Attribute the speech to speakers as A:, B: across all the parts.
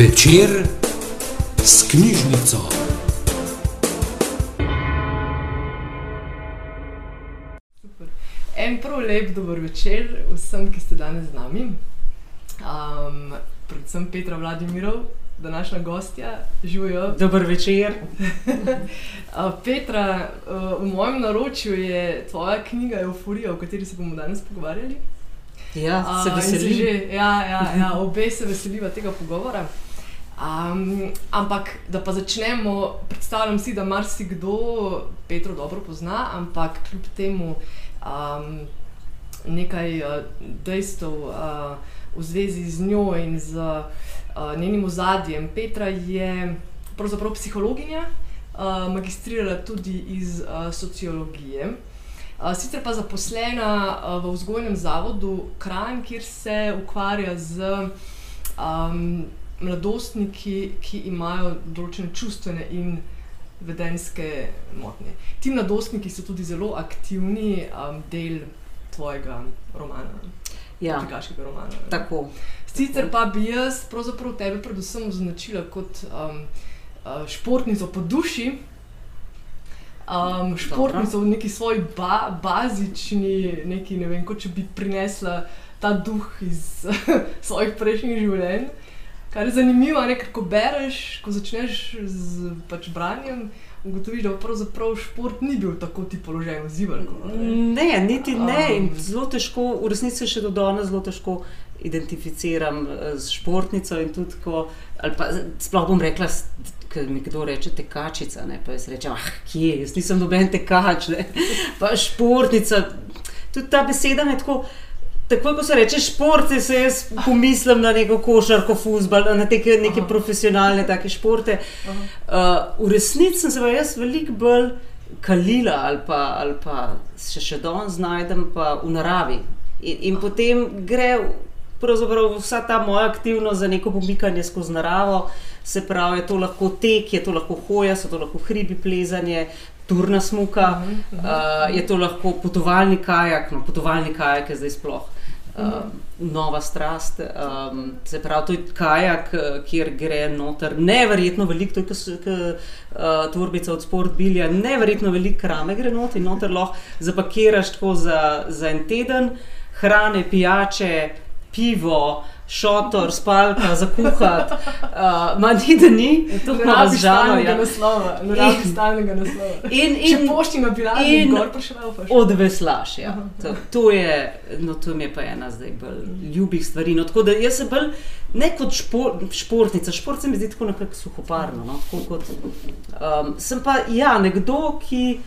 A: Večer s knjižnico.
B: Super. En prav lep dober večer vsem, ki ste danes z nami. Um, predvsem Petra Vladimirov, današnja gostja, živijo.
C: Dober večer.
B: Uh, Petra, uh, v mojem naročju je tvoja knjiga Euphorija, o kateri se bomo danes pogovarjali.
C: Ja, se
B: Uh, in
C: veselim.
B: že, ja, ja, ja, obe se veseliva tega pogovora. Um, ampak, da pa začnemo, predstavljam si, da marsikdo Petro dobro pozna, ampak kljub temu um, nekaj uh, dejstev uh, v zvezi z njo in z uh, njenim ozadjem. Petra je pravzaprav psihologinja, uh, magistrirala tudi iz uh, sociologije. Uh, sicer pa zaposlena uh, v vzgojnem zavodu Kran, kjer se ukvarja z um, mladostniki, ki imajo določene čustvene in vedenske motnje. Ti mladostniki so tudi zelo aktivni um, del tvojega romana,
C: Ja,
B: romana.
C: tako.
B: Sicer pa bi jaz pravzaprav tebe predvsem označila kot um, uh, športnico po duši. Um, športnico v neki svoji ba bazični, neki, ne vem, kot če bi prinesla ta duh iz svojih prejšnjih življenj. Kar je zanimivo, ne, ker ko bereš, ko začneš z pač branjem, ugotoviš, da pravzaprav šport ni bil tako ti položaj v zivalku.
C: Ne, niti ne. In
B: Um.
C: zelo težko, v resnici še do danes zelo težko identificiram eh, s športnico in tudi ko, ali pa sploh bom rekla, ker mi kdo reče tekačica, ne, pa jaz rečem, ah, kje, jaz nisem noben tekač, ne, pa športnica. Tudi ta beseda me tako. Takoj, ko se reče šport, se jaz pomislim na neko košarko, futbol, na neke, neke
B: Aha.
C: profesionalne take športe.
B: Aha.
C: Uh, v resnici sem se pa jaz veliko bolj kalila ali pa, ali pa se še danes znajdem pa v naravi. In, in potem gre pravzaprav vsa ta moja aktivnost za neko pomikanje skozi naravo. Se pravi, je to lahko tek, je to lahko hoja, so to lahko hribi, plezanje, turna smuka,
B: Mhm,
C: uh, je to lahko potovalni kajak, no potovalni kajak je zdaj sploh. Uh, nova strast, um, se pravi, to je kajak, eh, kjer gre noter neverjetno veliko, to je kot uh, torbica od sportbilja, neverjetno veliko krame gre noter in noter lahko zapakiraš tako za, za en teden, hrane, pijače, pivo, šotor, spalka, za kuhati, uh, ma ni da ni, to
B: rabiš
C: žalo.
B: stalnega
C: Ja.
B: naslova, rabiš stalnega naslova.
C: In, in,
B: poštima bi radi
C: in
B: gor prišel, pa še.
C: Odveslaš, ja.
B: Aha.
C: To, to, je, no, to mi je pa ena zdaj bolj ljubih stvari. No, tako da jaz sem bolj ne kot špor, športnica, šport se mi zdi tako nekako suhoparno. No, tako kot, um, sem pa ja, nekdo, ki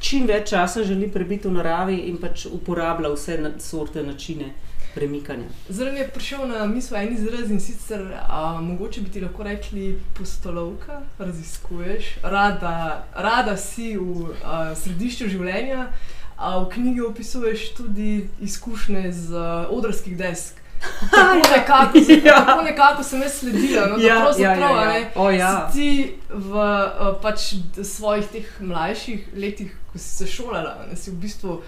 C: čim več časa želi prebiti v naravi in pač uporablja vse na, sorte načine premikanja.
B: Zdaj mi je prišel na misel en izraz in sicer a, mogoče bi ti lahko rekli postolovka, raziskuješ, rada, rada si v a, središču življenja, a v knjigi opisuješ tudi izkušnje z a, odrskih desk. Tako nekako,
C: Ja.
B: tako nekako sem jaz sledila. No,
C: Ja, ja, ja, ja. O, ja.
B: si ti v a, pač svojih teh mlajših letih, ko si se šolala, ne, si v bistvu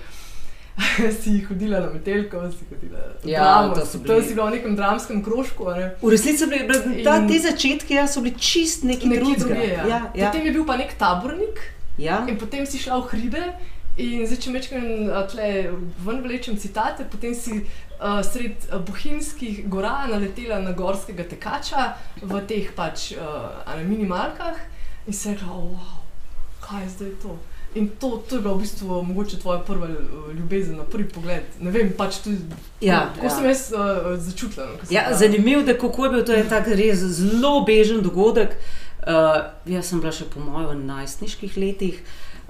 B: si hodila na metelko, si hodila na
C: Ja,
B: dramo,
C: to bili-
B: tam si bila v nekem dramskem krožku. ne.
C: V resnici so bili ta, te začetki ja, so bili čist neki
B: drugje, ja.
C: Ja, ja,
B: Potem je bil pa nek tabornik
C: ja.
B: in potem si šla v hribe. In zdaj, če mečem tle ven vlečem citate, potem si uh, sred bohinjskih gora naletela na gorskega tekača v teh pač uh, minimalkah in si rekla, oh, wow, kaj je zdaj to. In to, to je bila v bistvu mogoče tvoja prva uh, ljubezen na prvi pogled. Ne vem, pač tudi
C: Ja,
B: kako
C: ja.
B: sem jaz uh, začutila. No,
C: Ja,
B: bila-
C: zanimivo je, kako je bil to en tak res zelo bežen dogodek. Uh, jaz sem bila še po mojem v najstniških letih.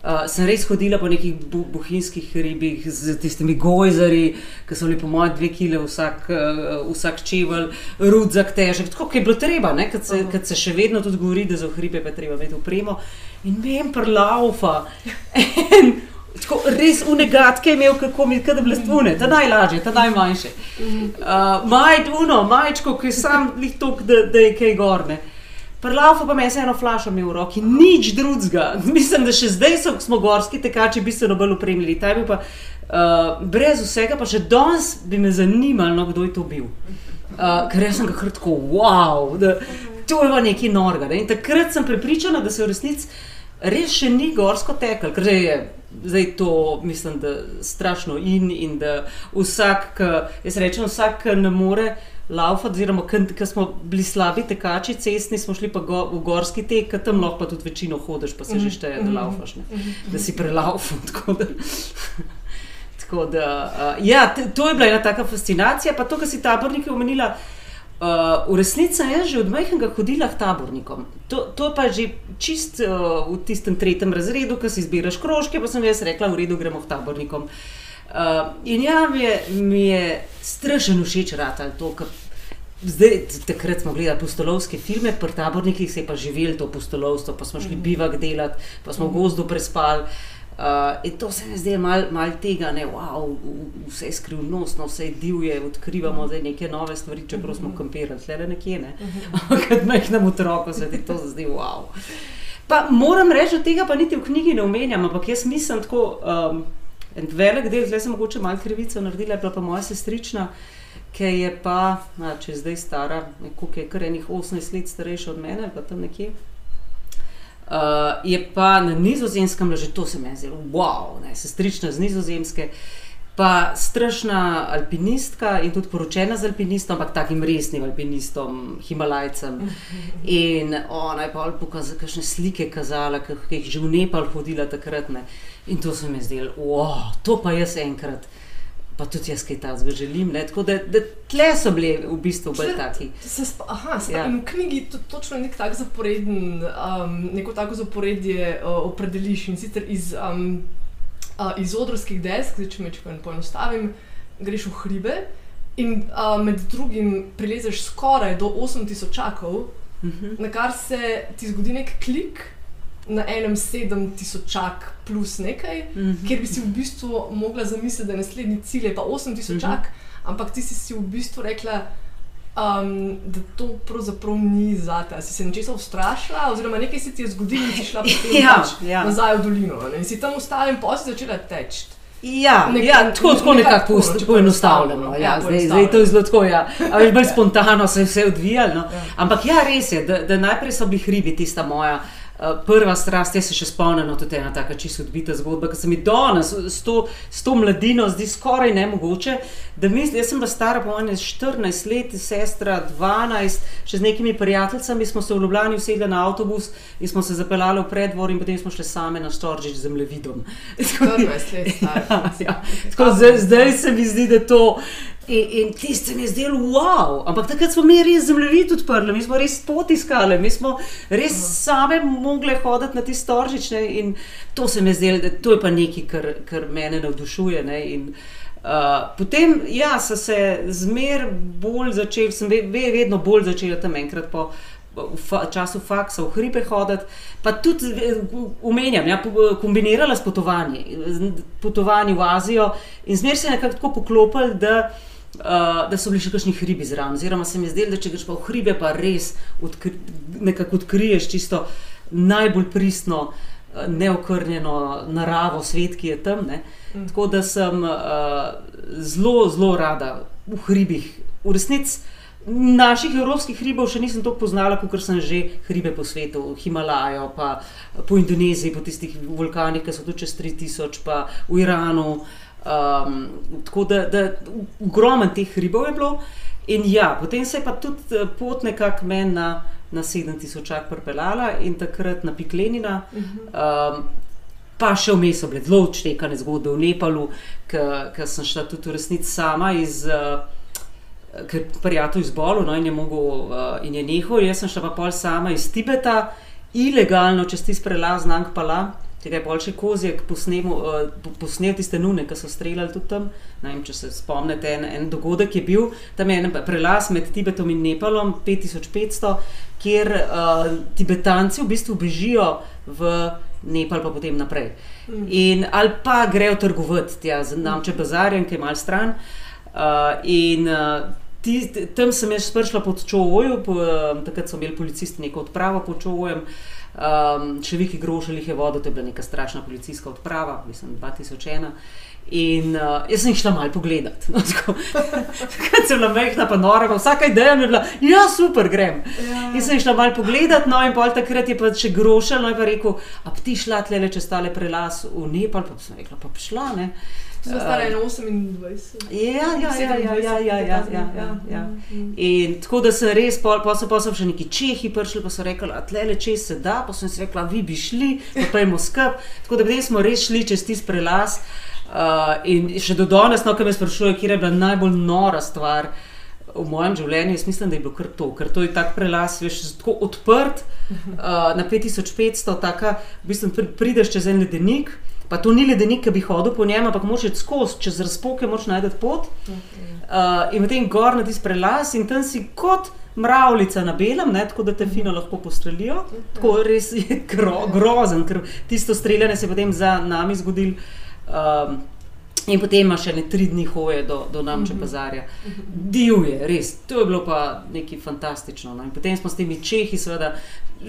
C: Uh, sem res hodila po nekih bu bohinjskih hribih z tistimi gojzari, ki so bili po mojem dve kile vsak, uh, vsak čevelj, rudzak težek, tako kot je bilo treba, ne, kad se,
B: Aha.
C: kad se še vedno tudi govori, da za hribe pa treba imeti upremo. In me je prlaufa. Tako res unegatke je imel, kako mi je bile stvune, ta najlažje, ta najmanjše. Uh, Majč, uno, majčko, ki sam lih tok, da, da je kaj gorne. Prlaufa pa me je eno flašo imel v roki, nič drugega. Mislim, da še zdaj so, smo gorski tekači bistveno bolj opremljeni. Ta je bil pa uh, brez vsega, pa še danes bi me zanimalo, no, kdo je to bil. Uh, ker jaz sem ga kar tako, wow. Da, to je bilo nekaj norga. Ne? In takrat sem prepričana, da se v resnici res še ni gorsko tekel, ker je. Zdaj to mislim, da strašno in, in da vsak, ki, jaz rečem, vsak, ne more laufati, oziroma ki smo bili slabi tekači, cestni, smo šli pa go, v gorski tek, ki tam lahko tudi večino hodiš, pa se že šteje, da laufaš, ne? da si prelaufal. Tako da, tako da uh, ja, to je bila ena taka fascinacija, pa to, kar si taborniki omenila. Uh, v resnici sem jaz že od majhnega hodila k tabornikom. To, to pa je že čist uh, v tistem tretjem razredu, ko si izbiraš krožke, pa sem jaz rekla, v redu, gremo k tabornikom. Uh, in ja, mi je, mi je strašno všeč rata to, kar. Zdaj, takrat smo gledali postolovske filme, pri tabornikih se je pa živelo to postolovstvo, pa smo šli bivak delati, pa smo v gozdu prespali. Uh, in to se mi zdi malo mal tega, ne, wow, vse je skrivnostno, vse je divje, odkrivamo zdaj neke nove stvari, čeprav smo kampirali, tle nekje. Ne. Ampak kad majhnemu otroku se ti to zdi wow. Pa moram reči, da tega pa niti v knjigi ne omenjam, ampak jaz mislim tako, um, en velik del, zdaj sem mogoče malo krivico naredila, je bila pa moja sestrična, ki je pa, a, če je zdaj stara, koliko je kar enih 18 let starejša od mene, pa tam nekje. Uh, je pa na nizozemskem, že to se mi zelo, wow, ne, sestrična z nizozemske, pa strašna alpinistka in tudi poročena z alpinistom, ampak takim resnim alpinistom, Himalajcem. In ona je pa pokazala, kakšne slike kazala, ki jih že v Nepal hodila takrat. Ne. In to se mi zdelo, wow, to pa jaz enkrat. Pa tudi jaz kaj takega želim. Ne? Tako da, da tle so bili v bistvu bolj taki.
B: Se spa, aha, se
C: Ja.
B: v knjigi to, točno nek tak zaporeden, um, neko tako zaporedje uh, opredeliš in sicer iz, um, uh, iz odrskih desk, zdaj, če me če poenostavim, greš v hribe in uh, med drugim prilezeš skoraj do 8000 čakov,
C: Mhm.
B: na kar se ti zgodi nek klik na enem 7000 plus nekaj,
C: Mhm.
B: kjer bi si v bistvu mogla zamisliti, da je naslednji cilj je pa 8000
C: Mhm.
B: čak, ampak ti si si v bistvu rekla, um, da to pravzaprav ni zate. A Si se nečesa ustrašila, oziroma nekaj se ti je zgodilo in si šla potem
C: Ja,
B: pač
C: ja.
B: nazaj v dolino. Ne? In si tam ostala in si začela teči.
C: Ja,
B: Nek-
C: ja, tako, tako
B: nekako
C: nekako
B: tako, no,
C: post-
B: če
C: poenostavljeno.
B: poenostavimo,
C: Ja,
B: ja,
C: zdaj, zdaj
B: poenostavljeno.
C: to je zelo tako. Ja. A veš, bolj spontano se je vse odvijalo. No.
B: Ja.
C: Ampak ja, res je, da, da najprej so bili hribi, tista moja. Uh, Prva strast, jaz se še spomnim, no, tudi ena tako čisto odbita zgodba, ki se mi danes s to, s to mladino zdi skoraj nemogoče. Da mislim, jaz sem bila stara, po mojem, 14 let, sestra 12, še z nekimi prijateljicami smo se v Ljubljani usedli na avtobus in smo se zapeljali v predvor in potem smo šli same na Štoržič z zemljevidom.
B: 14 let.
C: Ja, ja. Tako, zdaj, zdaj se mi zdi, da je to. In, in tisti se mi je zdelo, wow, ampak takrat smo mi res zemljevid odprli, mi smo res pot iskali, mi smo res same mogli hoditi na ti storžič. Ne, in to se mi je zdelo, da to je pa nekaj, kar, kar mene navdušuje. Ne, in, Uh, potem, ja, so se zmer bolj začeli, sem ve, ve, vedno bolj začela tam enkrat po v fa, času faksa v hribe hoditi, pa tudi eh, umenjam, ja, po- kombinirala s potovanji, potovanji v Azijo in zmer se je nekako tako poklopili, da, uh, da so bili še kakšni hribi zraven. Oziroma se mi zdelo, da če greš pa v hribe, pa res odkri, nekako odkriješ čisto najbolj pristno, eh, neokrnjeno naravo, svet, ki je tam. Ne.
B: Mm.
C: Tako da sem uh, zelo, zelo rada v hribih. V resnici naših evropskih hribov še nisem tako poznala, kot sem že hribe po svetu, Himalajo, pa po Indoneziji, po tistih vulkanih, ki so tu čez 3000, pa v Iranu. Um, tako da, da ogromno teh hribov je bilo. In ja, potem se je pa tudi eh, pot nekako meni na, na 7000 pripeljala in takrat na Piklenina. Um, pa še vmes so bile zelo odštekane zgodbe v Nepalu, ker sem šla tudi v resnici sama iz. Uh, Ker prijatelj izbolil no, in je mogel uh, in je nehal, jaz sem šla pa pol sama iz Tibeta, ilegalno čez tisti prelaz na Angpala, tega je pol še kozjek posnel, uh, po- posnel tiste nune, ki so streljali tudi tam. Vem, če se spomnite, en, en dogodek je bil, tam je en prelaz med Tibetom in Nepalom, 5500, kjer uh, Tibetanci v bistvu bežijo v Nepal, pa potem naprej. In, ali pa grejo trgovati tja, z Namče bazarjem, ki je mal stran. Uh, in uh, ti, t- tam sem jaz prišla pod Čovoju, po, um, takrat so imeli policisti neko odpravo pod Čovojem. Um, še Viki Grošelih je vodil, to je bila neka strašna policijska odprava, mislim 2001. In uh, jaz sem šla malo pogledat. No, Takrat sem bila mehna, pa nora, pa vsaka ideja mi je bila, ja, super, grem.
B: Ja.
C: Jaz sem šla malo pogledat, no in pol takrat je pa še grošal, no in pa rekel, a ti šla tle čez tale prelaz v Nepal, pa sem rekla, pa šla, ne.
B: Stara je 28.
C: Ja, ja, ja, ja, ja, ja, ja, ja, ja, ja.
B: Mhm.
C: In tako da sem res, pa so so še neki čehi prišli, pa so rekli, a tle čez se da, pa sem si rekla, vi bi šli, pa pojmo skup. Tako da smo res šli čez tisti prelaz. Uh, in še do danes, no, ki me sprašuje, kje je bila najbolj nora stvar v mojem življenju, jaz mislim, da je bilo kar to, ker to je tak prelaz, veš, tako odprt uh, na 5500, taka, v bistvu pri- prideš čez en ledenik. Pa to ni ledenik, ki bi hodil po njem, ampak moraš iti skozi, čez razpoke moraš najti pot. Uh, in potem gor na tisti prelaz, in tam si kot mravljica na belem, ne, tako da te fino lahko postrelijo. Tako res je gro, grozen, ker tisto streljanje se je potem za nami zgodilo. Um, in potem imaš še ne tri dni hoje do, do Namče Pazarja. Divje, res, to je bilo pa nekaj fantastično. No. In potem smo s temi Čehi, seveda,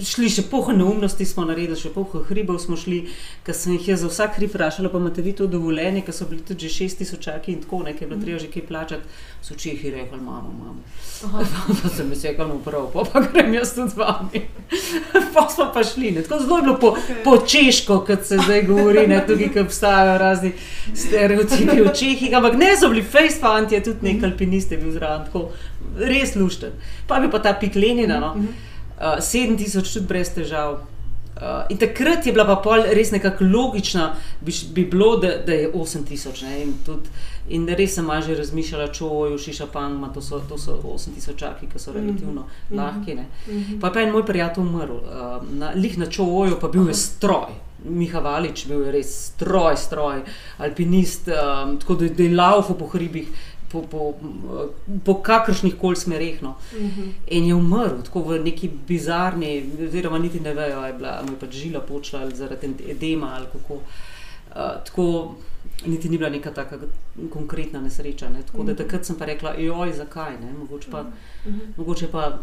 C: šli še poho neumnosti, smo naredili še poho hribov, smo šli, ker sem jih za vsak hrib vprašala, pa imate vi to dovoljenje, ker so bili tudi že 6000 čaki in tako nekaj, je bilo treba že kaj plačati. So Čehi rekli, imamo, imamo. Pa sem jaz rekel, no prav, pa, pa grem jaz tudi z vami. pa smo pa šli, ne. tako zelo je bilo po,
B: Okej.
C: po češko, kot se zdaj govori, ne tukaj, ki obstajajo razni stereotipi v Čehih, ampak ne so bili face fanti, tudi nek alpinist je bil zraven, tako res lušten. Pa bi pa ta pik Lenina, no. Uh, 7000 tudi brez težav. Uh, in takrat je bila pa pol res nekako logična, bi, bi bilo, da, da je 8000. ne, In, tudi, in res sem že razmišljala, čojo, šiša pangma, to so, to so 8000 čaki, ki so relativno
B: Mhm.
C: lahki. Ne.
B: Mhm.
C: Pa je pa en moj prijatelj umrl, uh, na, lih na čovoju, pa bil je stroj. Miha Valič bil je res stroj, stroj, alpinist, um, tako da je laufal po hribih, po, po, po kakršnih koli smereh. No.
B: Mhm.
C: In je umrl, tako v neki bizarni, oziroma niti ne vejo, ali je bila, mu je pač žila počela ali zaradi edema ali kako. Uh, tako niti ni bila neka taka konkretna nesreča. Ne. Tako da
B: Mhm.
C: takrat sem pa rekla, joj, zakaj, ne? mogoče pa,
B: Mhm.
C: mogoče pa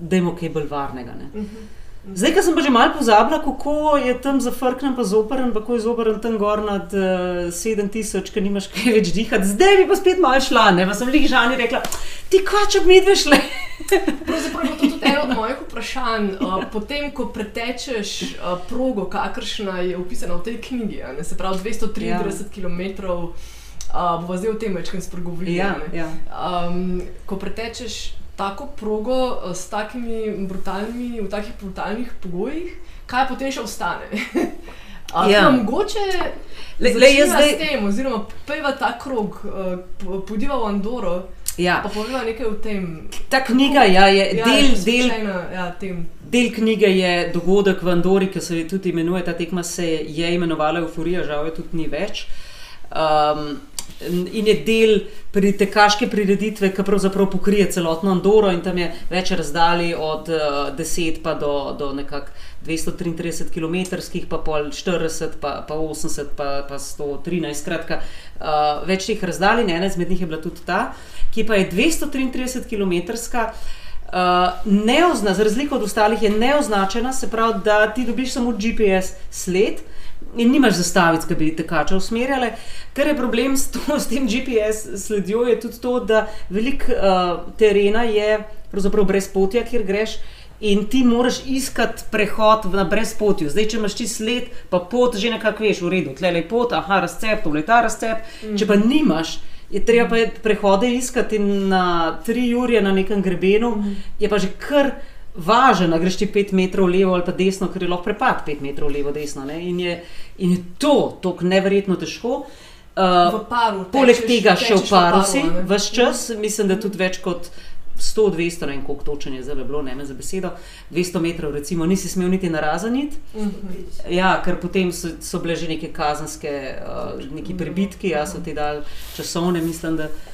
C: dajmo kaj bolj varnega. Ne.
B: Mhm.
C: Zdaj, ko sem pa že malo pozabila, kako je tam zafrknen, pa zoprn, pa kako je zoprn tam gor nad uh, 7000, ker nimaš kaj več dihati. Zdaj bi pa spet malo šla, ne, pa sem lih žani rekla, ti kaček mi dve šle.
B: Pravzaprav je to tudi eno od mojih vprašanj. Uh, potem, ko pretečeš uh, progo, kakršna je opisana v tej knjigi, ne, se pravi 233
C: Ja.
B: km, uh, bomo zdaj o tem večkrat spregovorili.
C: Ja,
B: ne.
C: ja.
B: Um, ko pretečeš tako progo uh, s takimi brutalnimi, v takih brutalnih pogojih, kaj potem še ostane? Uh,
C: Ja.
B: Mogoče
C: Le-
B: le,
C: jaz
B: zdaj... s tem, oziroma pojva ta krog, uh, po- pojdiva v Andoro,
C: Ja.
B: pa poveva nekaj o tem.
C: Ta knjiga ja, je
B: Ja,
C: del,
B: je
C: del,
B: ja, tem.
C: del knjige, je dogodek v Andori, ki se tudi imenuje, ta tekma se je imenovala Euforija, žal je tudi ni več. Um, in je del pritekaške prireditve, ki pravzaprav pokrije celotno Andoro, in tam je več razdalj od uh, 10 pa do, do nekako 233 km, pa pol 40, pa, pa 80, pa, pa 113. Skratka, uh, več teh razdalj, in ena izmed njih je bila tudi ta, ki pa je 233 km. Uh, neozna, za razliko od ostalih je neoznačena, se pravi, da ti dobiš samo GPS sled in nimaš zastavic, ki bi tekača usmerjale. Kar je problem s, to, s tem GPS sledjo, je tudi to, da veliko uh, terena je pravzaprav brez potja, kjer greš. In ti moraš iskati prehod na brezpotju. Zdaj, če imaš ti sled, pa pot, že nekako veš, v redu, tle je pot, aha, razcep, to je ta razcep. Mm. Če pa nimaš, je treba pa prehode iskati na tri ure na nekem grebenu, mm. je pa že kar važno, da greš ti pet metrov levo ali pa desno, ker je lahko prepad pet metrov levo, desno. ne. In je, in je to tako neverjetno težko. Uh,
B: paru.
C: Poleg
B: tečeš-
C: tega še v paru
B: a
C: si, vse čas, mislim, da tudi več kot 100, 200, ne vem koliko točen je zdaj bilo, ne me za besedo, 200 metrov, recimo, nisi smel niti narazaniti.
B: Mhm.
C: Ja, ker potem so, so bile že neke kazenske, uh, neki prebitki, ja, so ti dali časovne, mislim. Da, Uh,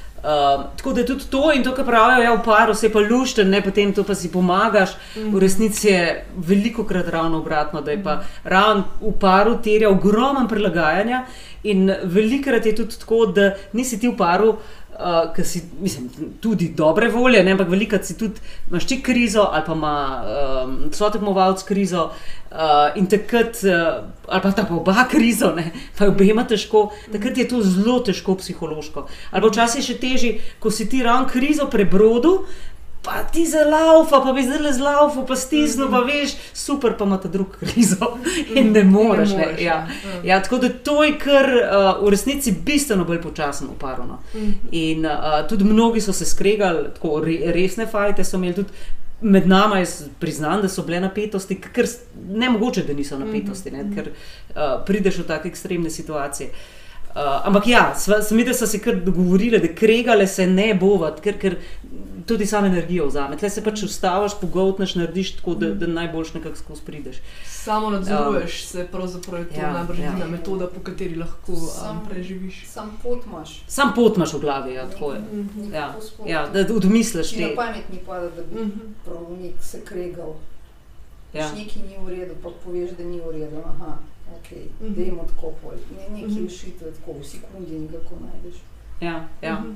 C: tako da je tudi to in to, kar pravijo, ja, v paru se pa lušten, ne potem to pa si pomagaš. V resnici je veliko krat ravno obratno, da je pa ravno v paru terja ogromno prilagajanja in velikrat je tudi tako, da nisi ti v paru. Uh, ki si, mislim, tudi dobre volje, ne, ampak veliko si tudi imaš ti krizo ali pa ima um, so tekmovalci krizo. Uh, in takrat, uh, ali pa ta pa oba krizo, ne, pa je obema težko, takrat je to zelo težko psihološko. Ali pa včasih še težje, ko si ti ravno krizo prebrodil, pa ti za laufa, pa bi zdaj z laufa, pa stisnil, pa veš, super, pa ima ta drug krizo in ne moreš. Ne,
B: moreš,
C: ja.
B: ja.
C: Ja, tako da to je kar uh, v resnici bistveno bolj počasno uparano. In uh, tudi mnogi so se skregali, tako re, resne fajte so imeli tudi. Med nami je priznam, da so bile napetosti, ker ne mogoče, da niso napetosti, ne, ker uh, prideš v take ekstremne situacije. Uh, ampak ja, sva- se mi, da so se kar dogovorili, da kregale se ne bovat, ker, ker tudi samo energijo vzame. Tle se pač ustaviš, pogotneš, narediš tako, da, da najboljš nekako skozi prideš.
B: Samo nadzoruješ se, pravzaprav je to
C: Ja,
B: najbrž
C: ja.
B: edina metoda, po kateri lahko um,
D: Sam-
B: preživiš.
D: Sam pot imaš.
C: Sam pot imaš v glavi, ja, tako je.
B: Mhm.
C: Ja,
D: Nikako spot.
C: ja, da odmisliš
D: Ti na
C: te.
D: pamet ni pada, da bi
B: Mhm.
D: prav nek se kregal.
C: Ja.
D: Ja. Nekaj ni v redu, pa poveš, da ni v redu. Aha, ok,
B: Mhm.
D: mhm. dajmo tako pol. Ne, neki
B: Mhm.
D: rešitve tako v sekundi nekako najdeš.
C: Ja, ja.
B: Mhm.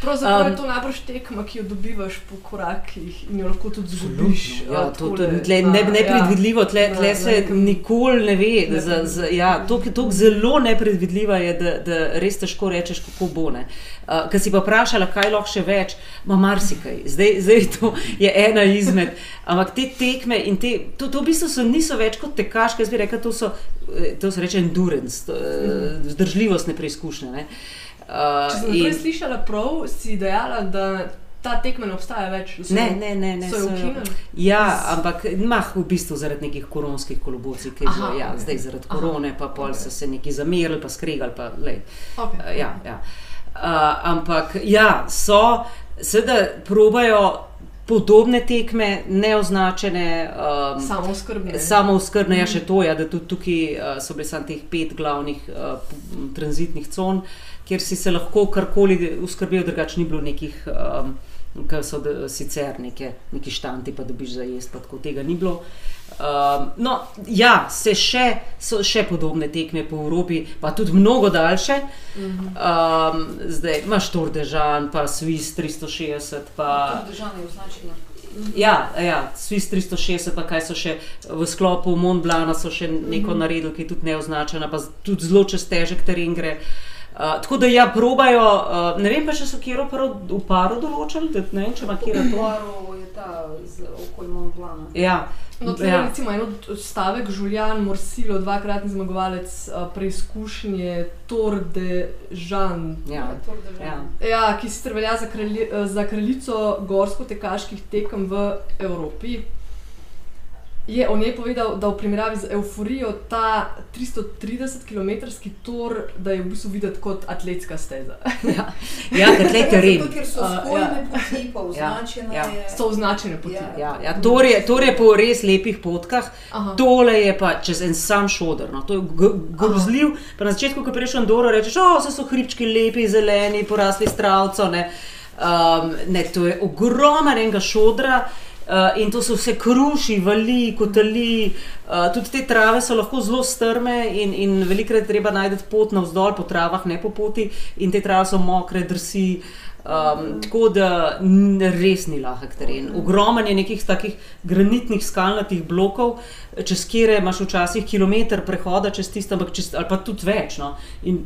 B: Pravzaprav
C: Um,
B: je to najbrž tekma, ki jo dobivaš po korakih in jo lahko tudi zgubiš.
C: Ja,
B: uh,
C: to, to, tle,
B: na-
C: ne,
B: ja.
C: nepredvidljivo, tle,
B: Na-
C: tle se
B: nekem-
C: nikoli ne ve. da Za, za, ja, to,
B: Mhm.
C: to zelo nepredvidljiva je, da, da res težko rečeš, kako bo. Uh, Ker si pa vprašala, kaj lahko še več, ima marsikaj. Zdaj, zdaj to je ena izmed. Ampak te tekme in te, to, to v bistvu so, niso več kot tekaške, jaz bi rekla, to so, eh, to se reče endurance, to, eh, vzdržljivostne preizkušnje. Ne. Uh,
B: Če sem prej slišala prav, si dejala, da ta tekma ne obstaja več. so
C: Ne, ne, ne. ne
B: So jo
C: so jo-
B: ukinili?
C: Ja, ampak mah v bistvu zaradi nekih koronskih kolobocij, ki bilo, ja, zdaj zaradi
B: Aha,
C: korone, pa pol
B: ok.
C: so se neki zamerili, pa skregali. Pa, lej,
B: Okay.
C: uh, ja, ja. Uh, ampak ja, so, seveda, probajo podobne tekme, neoznačene. Um,
B: Samo skrbne.
C: Samo skrbne, ja, še to je, da tudi tukaj uh, so bili samo teh pet glavnih uh, tranzitnih con, kjer si se lahko karkoli uskrbel, drugače ni bilo nekih, um, ki so da, sicer neke, neki štanti, pa dobiš za jesti, pa tako tega ni bilo. Um, no, ja, se še, so še podobne tekme po Evropi, pa tudi mnogo daljše. Um, zdaj imaš Tordežan, pa Swiss 360, pa
D: Državno je označeno.
C: Ja, ja Swiss 360, pa kaj so še v sklopu Mont Blana, so še neko naredili, ki je tudi neoznačena, pa tudi zelo čez težek teren gre. Uh, tako da ja, probajo, uh, ne vem pa, če so kjer v paru določili, da ne vem, če ima kjer to.
D: Paro je ta z okoli Mont Blana.
C: Ja,
B: No, tle,
C: ja.
B: recimo, en od- odstavek, Žuljan Morsilo, dvakratni zmagovalec uh, preizkušnje Tour de Jean.
C: ja,
D: Tour de Jean.
C: ja.
B: Ja, ki sicer velja za, kralje, za kraljico gorsko-tekaških tekem v Evropi. Je o njej povedal, da v primerjavi z euforijo ta 330 km tor, da je v bistvu videti kot atletska steza.
C: ja, ja tle teren.
D: Zato, ker so
B: A,
D: spojne poti, pa označene
C: ja.
D: je.
B: So označene poti.
D: Ja.
C: Ja, ja, to je, to je po res lepih potkah,
B: Aha.
C: tole je pa čez en sam šodr. No. To je grozljiv. Pa na začetku, ko prejšel Andoro, rečeš, o, so, so hribčki lepi, zeleni, porasli s travco. Ne. Um, ne, to je ogromno enega šodra. Uh, in to so vse kruši, vali, kotali, uh, tudi te trave so lahko zelo strme, in, in velikrat treba najti pot navzdol po travah, ne po poti, in te trave so mokre, drsi. Um, tako da res ni lahek teren. Ogromno je nekih takih granitnih skalnatih blokov, čez kire imaš včasih kilometr prehoda, čez tiste, ampak čez, ali pa tudi več. No? In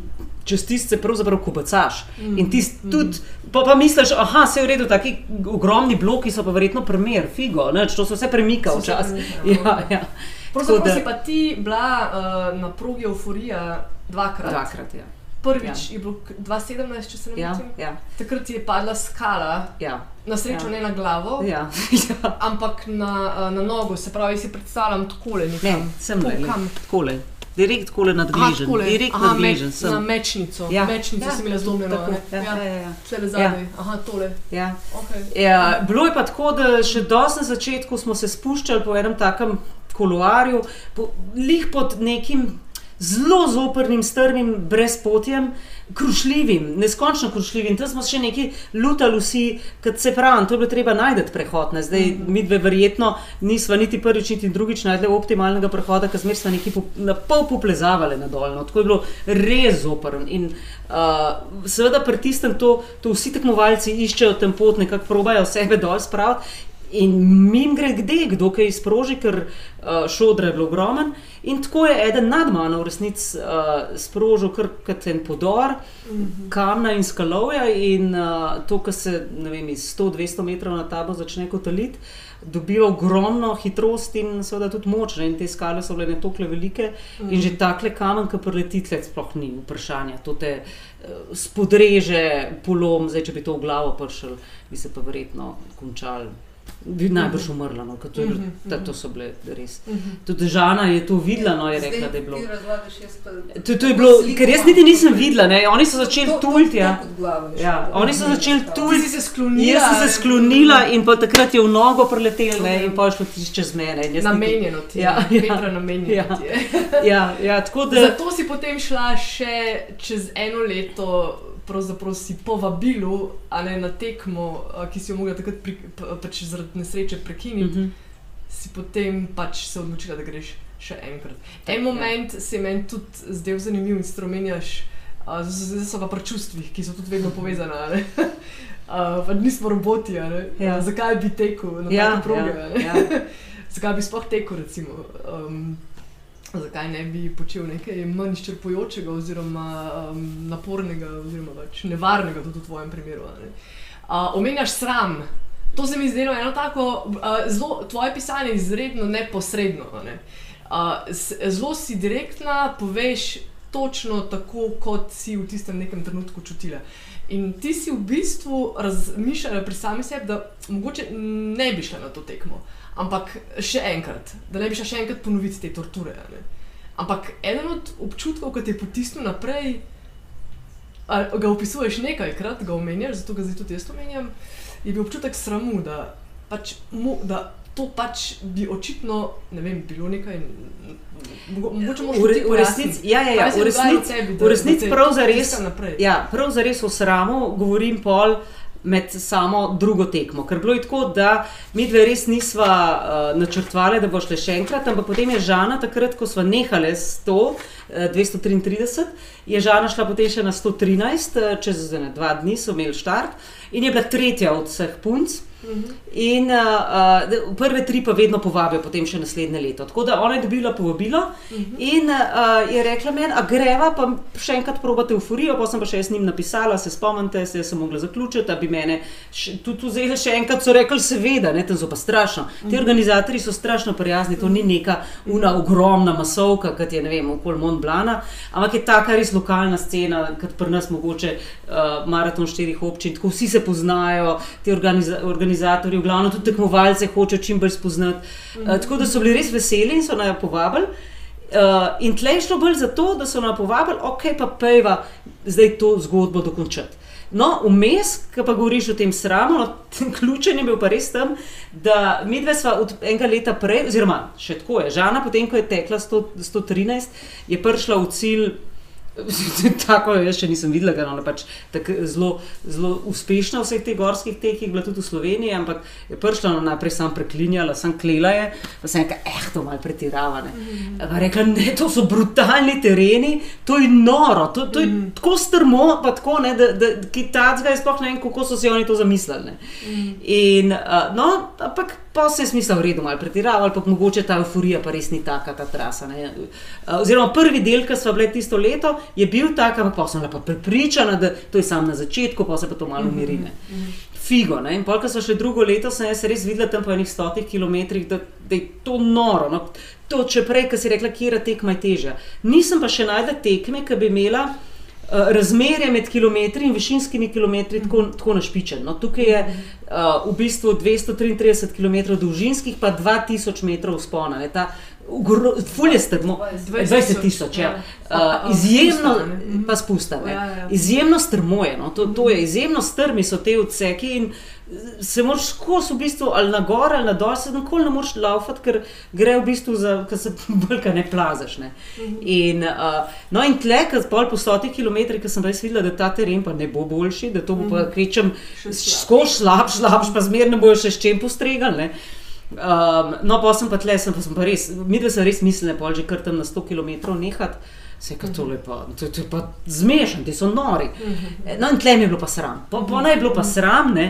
C: čez tiste pravzaprav kubacaš. In tist tudi, pa, pa misliš, aha, se je v redu, taki ogromni bloki so pa verjetno primer, figo, nič, to se vse premika
B: se
C: včasih.
B: premika,
C: Ja, ja.
B: Pravzaprav si pa ti bila uh, na progi euforija dvakrat.
C: Dvakrat, ja.
B: Prvič je bilo k- 2017, če se ne
C: Ja,
B: motim.
C: ja,
B: Takrat ti je padla skala,
C: ja,
B: na srečo
C: Ja.
B: ne na glavo,
C: ja. ja.
B: ampak na, uh, na nogo, se pravi, si predstavljam takole
C: Ne,
B: nekam.
C: sem le, takole. Direkt takole nadgležen,
B: takole.
C: direkt
B: Aha,
C: nadgležen
B: me,
C: sem.
B: na mečnico.
C: Ja.
B: Mečnico
C: Ja,
B: si imela zlomljeno.
C: Tako,
B: ne?
C: ja, ja, ja, ja.
B: Tle zadaj. Aha, tole.
C: ja.
B: Okay.
C: Ja, bilo je pa tako, da še dosti na začetku smo se spuščali po enem takem koloarju, po, lih pod nekim zelo zoprnim, strmim brezpotjem, krušljivim, neskončno krušljivim. Tam smo še neki lutali vsi, kot se pravi, to je bilo treba najti prehod. Ne. Zdaj, mi dve verjetno nismo niti prvič, niti drugič najdli optimalnega prehoda, ker smo neki po, na pol poplezavali na dolno. Tako je bilo res zoprn. In uh, seveda pri tistem to, to vsi tekmovalci iščejo tem pot, nekako probajo sebe dol spraviti. In mim gre kde, kdo kaj izproži, ker uh, šodra je bilo ogromen. In tako je eden nad mano v resnici uh, sprožil kar en podor, mm -hmm. kamna in skalovja. In uh, to, kar se vem, iz 100-200 metrov na tabo začne kotaliti, dobiva ogromno hitrost in seveda tudi moč. Ne? In te skale so bile ne tokle velike. Mm -hmm. In že takle kamen, ki preleti, sploh ni vprašanja. To te uh, spodreže polom, zdaj če bi to v glavo pršil, bi se pa verjetno končal bi najbrž umrla. No, to, je, uh -huh, ta, to so bile res. Uh -huh. Tudi Žana je to videla, no, je rekla, da je bilo. To, to je bilo, ker jaz niti nisem videla, ne. oni so začeli tuliti. Ja. Ja, oni so začeli tuliti,
B: se sklonila.
C: Jaz sem se sklonila in pa takrat je v nogo preletel ne, in pa je šlo čez mene.
B: Namenjeno ti je, ja, ja, namenjeno
C: ja, ti je. ja, ja, da...
B: Zato si potem šla še čez eno leto pravzaprav si povabilu, a ne na tekmo, ki si jo mogla takrat pri, pač zaradi nesreče prekiniti, mm -hmm. si potem pač se odločila, da greš še enkrat. En ja. moment ja. se meni tudi zdel zanimiv in stromenjaš, zdaj so pa pri čustvih, ki so tudi vedno povezana. Uh, pa nismo roboti, ja. zakaj bi tekel na ja, proge? Ja, ja. zakaj bi sploh tekel, recimo? Um, zakaj ne bi počel nekaj manj izčrpujočega, oziroma um, napornega, oziroma več nevarnega, tudi v tvojem primeru. Uh, omenjaš sram. To se mi zdi eno tako, uh, zelo, tvoje pisanje je izredno neposredno. Ne? Uh, zelo si direktna, poveš točno tako, kot si v tistem nekem trenutku čutila. In ti si v bistvu razmišljala pri sami sebi, da mogoče ne bi šla na to tekmo. Uh, Ampak še enkrat, da ne bi še enkrat ponoviti te torture. Ne? Ampak eden od občutkov, ki te je potisnil naprej, ga opisuješ nekajkrat, ga omenjaš, zato ga zdaj tudi jaz omenjam, je bil občutek sramu, da, pač mu, da to pač bi očitno ne vem, bilo nekaj. Mogoče moramo reči,
C: da je to v resnici prav zares. Ja, prav zares o sramu govorim pol med samo drugo tekmo. Ker bilo je tako, da mi dve res nismo uh, načrtovali, da bo šle še enkrat, ampak potem je Žana, takrat, ko smo nehali s to uh, 233, je Žana šla potem še na 113, uh, čez ne, dva dni so imeli štart in je bila tretja od vseh punc. In uh, prve tri pa vedno povabijo, potem še naslednje leto. Tako da ona je dobila povabilo uh -huh. in uh, je rekla meni, a greva pa še enkrat probati euforijo. Pa sem pa še jaz njim napisala, se spomnite, se sem mogla zaključiti, da bi mene tudi vzeli še enkrat. So rekli, seveda, ne, tam so pa strašno. Ti uh -huh. organizatori so strašno prijazni, to ni neka una ogromna masovka, kot je ne vem, okoli Mont Blana, ampak je taka res lokalna scena, kot pri nas mogoče uh, maraton štirih občin, tako vsi se poznajo, ti organizatori organizatorji, v glavnem tudi tekmovalce, hoče čim bolj spoznati. Mm -hmm. uh, tako da so bili res veseli in so nas povabili. Uh, in tleh šlo bolj za to, da so nas povabili, ok, pa pejva zdaj to zgodbo dokončati. No, vmes, ki pa govoriš o tem sramu, no, ključen je bil pa res tam, da mi dve sva od enega leta prej, oziroma še tako je, Žana, potem ko je tekla 100, 113, je prišla v cilj tako jaz še nisem videla, da je pač zelo, zelo uspešna v vseh teh gorskih tekih, bila tudi v Sloveniji, ampak je prišla no, najprej sam preklinjala, sam klela je, pa sem rekla, eh, to malo pretiravane. Mm -hmm. Rekla, ne, to so brutalni tereni, to je noro, to, to je mm -hmm. tako strmo, pa tako, ne, da, da Kitajska je sploh ne vem, kako so si oni to zamislili. Mm -hmm. In, uh, no, ampak pa se je smisel v redu, malo pretiraval, pa mogoče ta euforija pa res ni taka, ta trasa. Ne. Oziroma, prvi del, ki smo bili tisto leto, je bil tak, ampak pa sem bila prepričana, da to je samo na začetku, pa se pa to malo umiri. Figo. Ne. In polk so še drugo leto, sem jaz res videla tam po enih stotih kilometrih, da, da je to noro. No. To, če prej, ki si rekla, kje je tekma težja. Nisem pa še najdela tekme, ki bi imela. Eh, razmerje med kilometri in višinskimi kilometri tako, mhm. tako našpičen. No, tukaj je uh, v bistvu 233 km dolžinskih, pa 2000 metrov spona. Ne, ta ugro- ful je strmo. 20 tisoč, ja. Uh, izjemno.
B: Mhm.
C: pa spusta. Ne.
B: Ja, ja.
C: Izjemno strmo je, no. to, to je izjemno strmi so te odseki in eh, se moraš skozi v bistvu ali na gor ali na dol, se nikoli ne moreš laufati, ker gre v bistvu za, ker se bolj ne plazaš. Ne. In, uh, no in tle, ker pol po stotih kilometrih, ker sem res videla, da ta teren pa ne bo boljši, da to bo pa kvečem
B: slabši.
C: skozi slabš, slabš, pa zmerno bojo še s čem postregali. Um, no, pa sem pa tle, sem pa, sem pa res, mi dve sem res mislili, pol že kar tam na 100 km nehati. Se je tole pa, to, to je pa zmešan, ti so nori. No, in tle mi je bilo pa sram. Po, po naj je bilo pa sram, ne,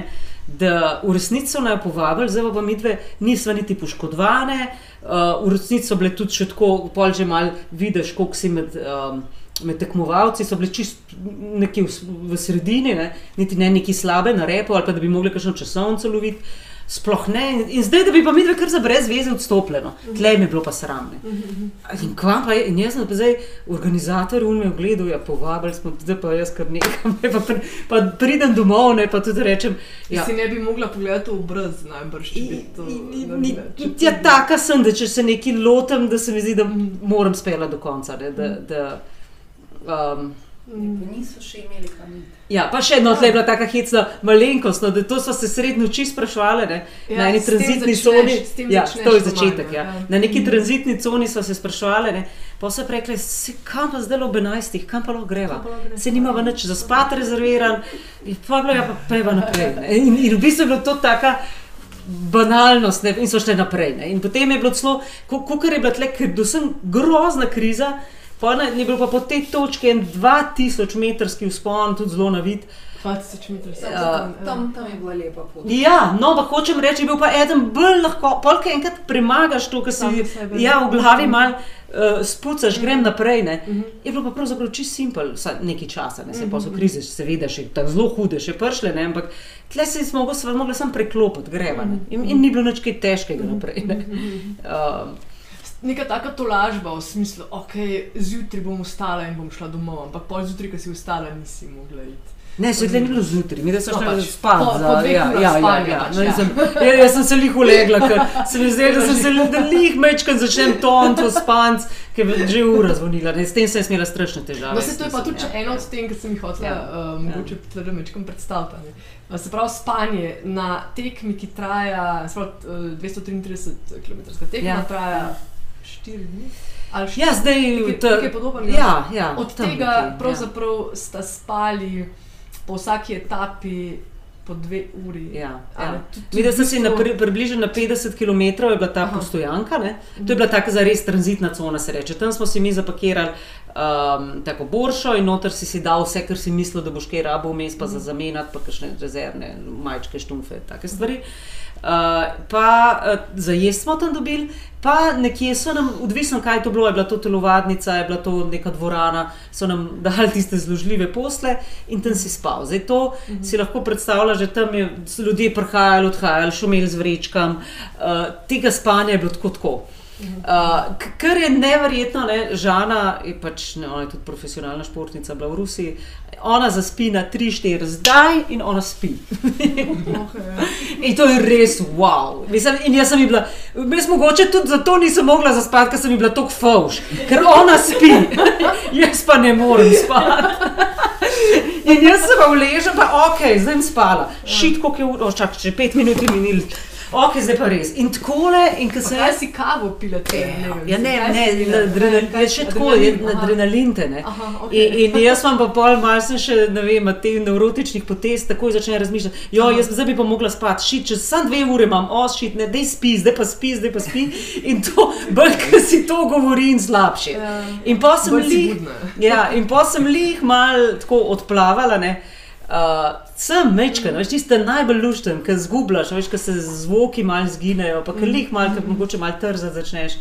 C: da v resnici so naj povabili, zdaj pa mi dve nismo niti poškodovane, uh, v resnici so bile tudi še tako, pol že mal vidiš, koliko si med. Um, Med tekmovalci so bili čist nekje v, v sredini, ne? niti ne neki slabe na repo, ali pa da bi mogli kakšno časovnico loviti. Sploh ne. In- In zdaj, da bi pa mi dve kar za brez veze odstopljeno. Tle mi je bilo pa sramne. In kva pa je, in jaz sem pa zdaj organizator ume v gledu, ja, povabili smo, zdaj pa jaz kar nekam, ne, pa, pri- pa pridem domov, ne, pa tudi rečem,
B: Ja. Si ne bi mogla pogledati v obraz, najbrž, če bi to
C: Ni-.
B: Če
C: Ja, taka sem, da če se nekaj lotim, da se mi zdi, da moram spela do konca. Ne, da, da, um,
D: Pa niso še imeli kamit.
C: Ja, pa še eno, tle je bila taka hecna malenkost, no, da to smo se srednjo noči sprašvali, ne,
B: Ja,
C: na eni tranzitni
B: začneš,
C: coni. Ja, to je začetek. Ja.
B: ja.
C: Na neki tranzitni coni smo se sprašvali, ne, pa so rekli, se kam pa zdaj ob 11, kam pa lahko greva.
B: Greva?
C: Se nima več za spat rezerviran, in pa bilo je pa peva naprej. Ne. In, in v bistvu je bilo to taka. Banalnost, ne, in so šli naprej. Ne. In potem je bilo celo, kot je bila tle, predvsem grozna kriza, pa ne, je bil pa po tej točki en 2000 metrski vzpon, tudi zelo navit.
B: 20 metrov.
C: Ja.
B: Tam,
D: Tam, tam je bila lepa pot.
C: Ja, no, pa hočem reči, je bil pa eden bolj lahko, polk enkrat premagaš to, kar si
B: sebe.
C: ja, v glavi mal uh, spucaš, grem naprej. Ne.
B: Mhm.
C: Je bilo pa pravzaprav čisto simpel, nekaj časa, ne se pa so krize, seveda še tako zelo hude, še pršle, ne, ampak tle se smo mogli samo preklopiti, greva. Ne. In, in ni bilo nič kaj težkega naprej. Ne. Um,
B: Neka taka tolažba v smislu, ok, zjutraj bom vstala in bom šla domov, ampak pol zjutraj, ko si vstala, nisi mogla iti.
C: Ne, se ni bilo zjutraj, mi da so
B: No,
C: šli
B: pač,
C: spat.
B: po-
C: za-
B: po
C: ja,
B: urah
C: ja, ja,
B: spanja
C: ja.
B: pač,
C: No,
B: ja.
C: sem, ja, jaz sem se lih ulegla, ker se mi zdelo, da sem se lih mečkam začnem toniti v spanc, ker je že ura zvonila. Ne, s tem sem imela strašne težave.
B: No, se to je pa tudi
C: ja.
B: ja. eno od tem, ki sem jih hotela
C: Ja.
B: ja. uh, mogoče ja. mečkam predstaviti. a ne. Uh, Se pravi, spanje na tekmi, ki traja pravi, uh, 233 km, tekma
C: Ja.
B: ja. 4 dni. štiri-
C: Ja, zdaj
B: nekaj-
C: ta-
B: nekaj podobnega.
C: Ja, ja,
B: Od tega
C: nekje, ja.
B: pravzaprav sta spali po vsaki etapi po dve uri.
C: Ja, ja. Videla sem si na pri, približno na 50 km je bila ta
B: Aha.
C: postojanka. Ne? To je bila taka za res tranzitna cona, se reče. Tam smo si mi zapakirali um, tako boršo in noter si si dal vse, kar si mislil, da boš kaj rabo vmes, pa za zamenjati, pa kakšne rezervne, majčke, štumfe, take stvari. Uh, pa uh, za jesti smo tam dobili, pa nekje so nam, odvisno kaj je to bilo, je bila to telovadnica, je bila to neka dvorana, so nam dali tiste zložljive posle in tam si spal. Zdaj to uh -huh. si lahko predstavljaš, da tam je so ljudje prihajali, odhajali, šumeli z vrečkam, uh, tega spanja je bilo tako tako. Uh, k- kar je neverjetno, ne, Žana je pač, ne, ona je tudi profesionalna športnica, bila v Rusiji. Ona zaspi na 3-4 zdaj in ona spi. In to je res wow. Mislim, in jaz sem ji bila, jaz mogoče tudi zato nisem mogla zaspati, ker sem ji bila tako fauš, ker ona spi, jaz pa ne morem spati. In jaz se pa vležem, pa ok, zdaj sem spala, šitko, ki je uro, čakaj, če pet minut je minil. Ok, zdaj pa res. In takole, in ko sem
B: Kaj si kavo pila te dneve?
C: Ja, ne, ne, adrenalin, je še tako, je
B: adrenalin,
C: te. In, jaz vam pa pol malce še, ne vem, teh nevrotičnih potez takoj začne razmišljati. Jo, jaz zdaj bi pa mogla spati, šit, čez sam dve ure imam, ošit, ne, dej spi, zdaj pa spi, zdaj pa spi. In to, bolj, ker si to govori in slabše.
B: Ja.
C: In pa sem lih, ja, in pa sem lih mal tako odplavala, ne. Uh, sem mečken, veš, tiste najbolj lušten, ki zgubljaš, veš, ki se zvoki mal zginejo, pa ki lih mal, ki mogoče mal trzati začneš.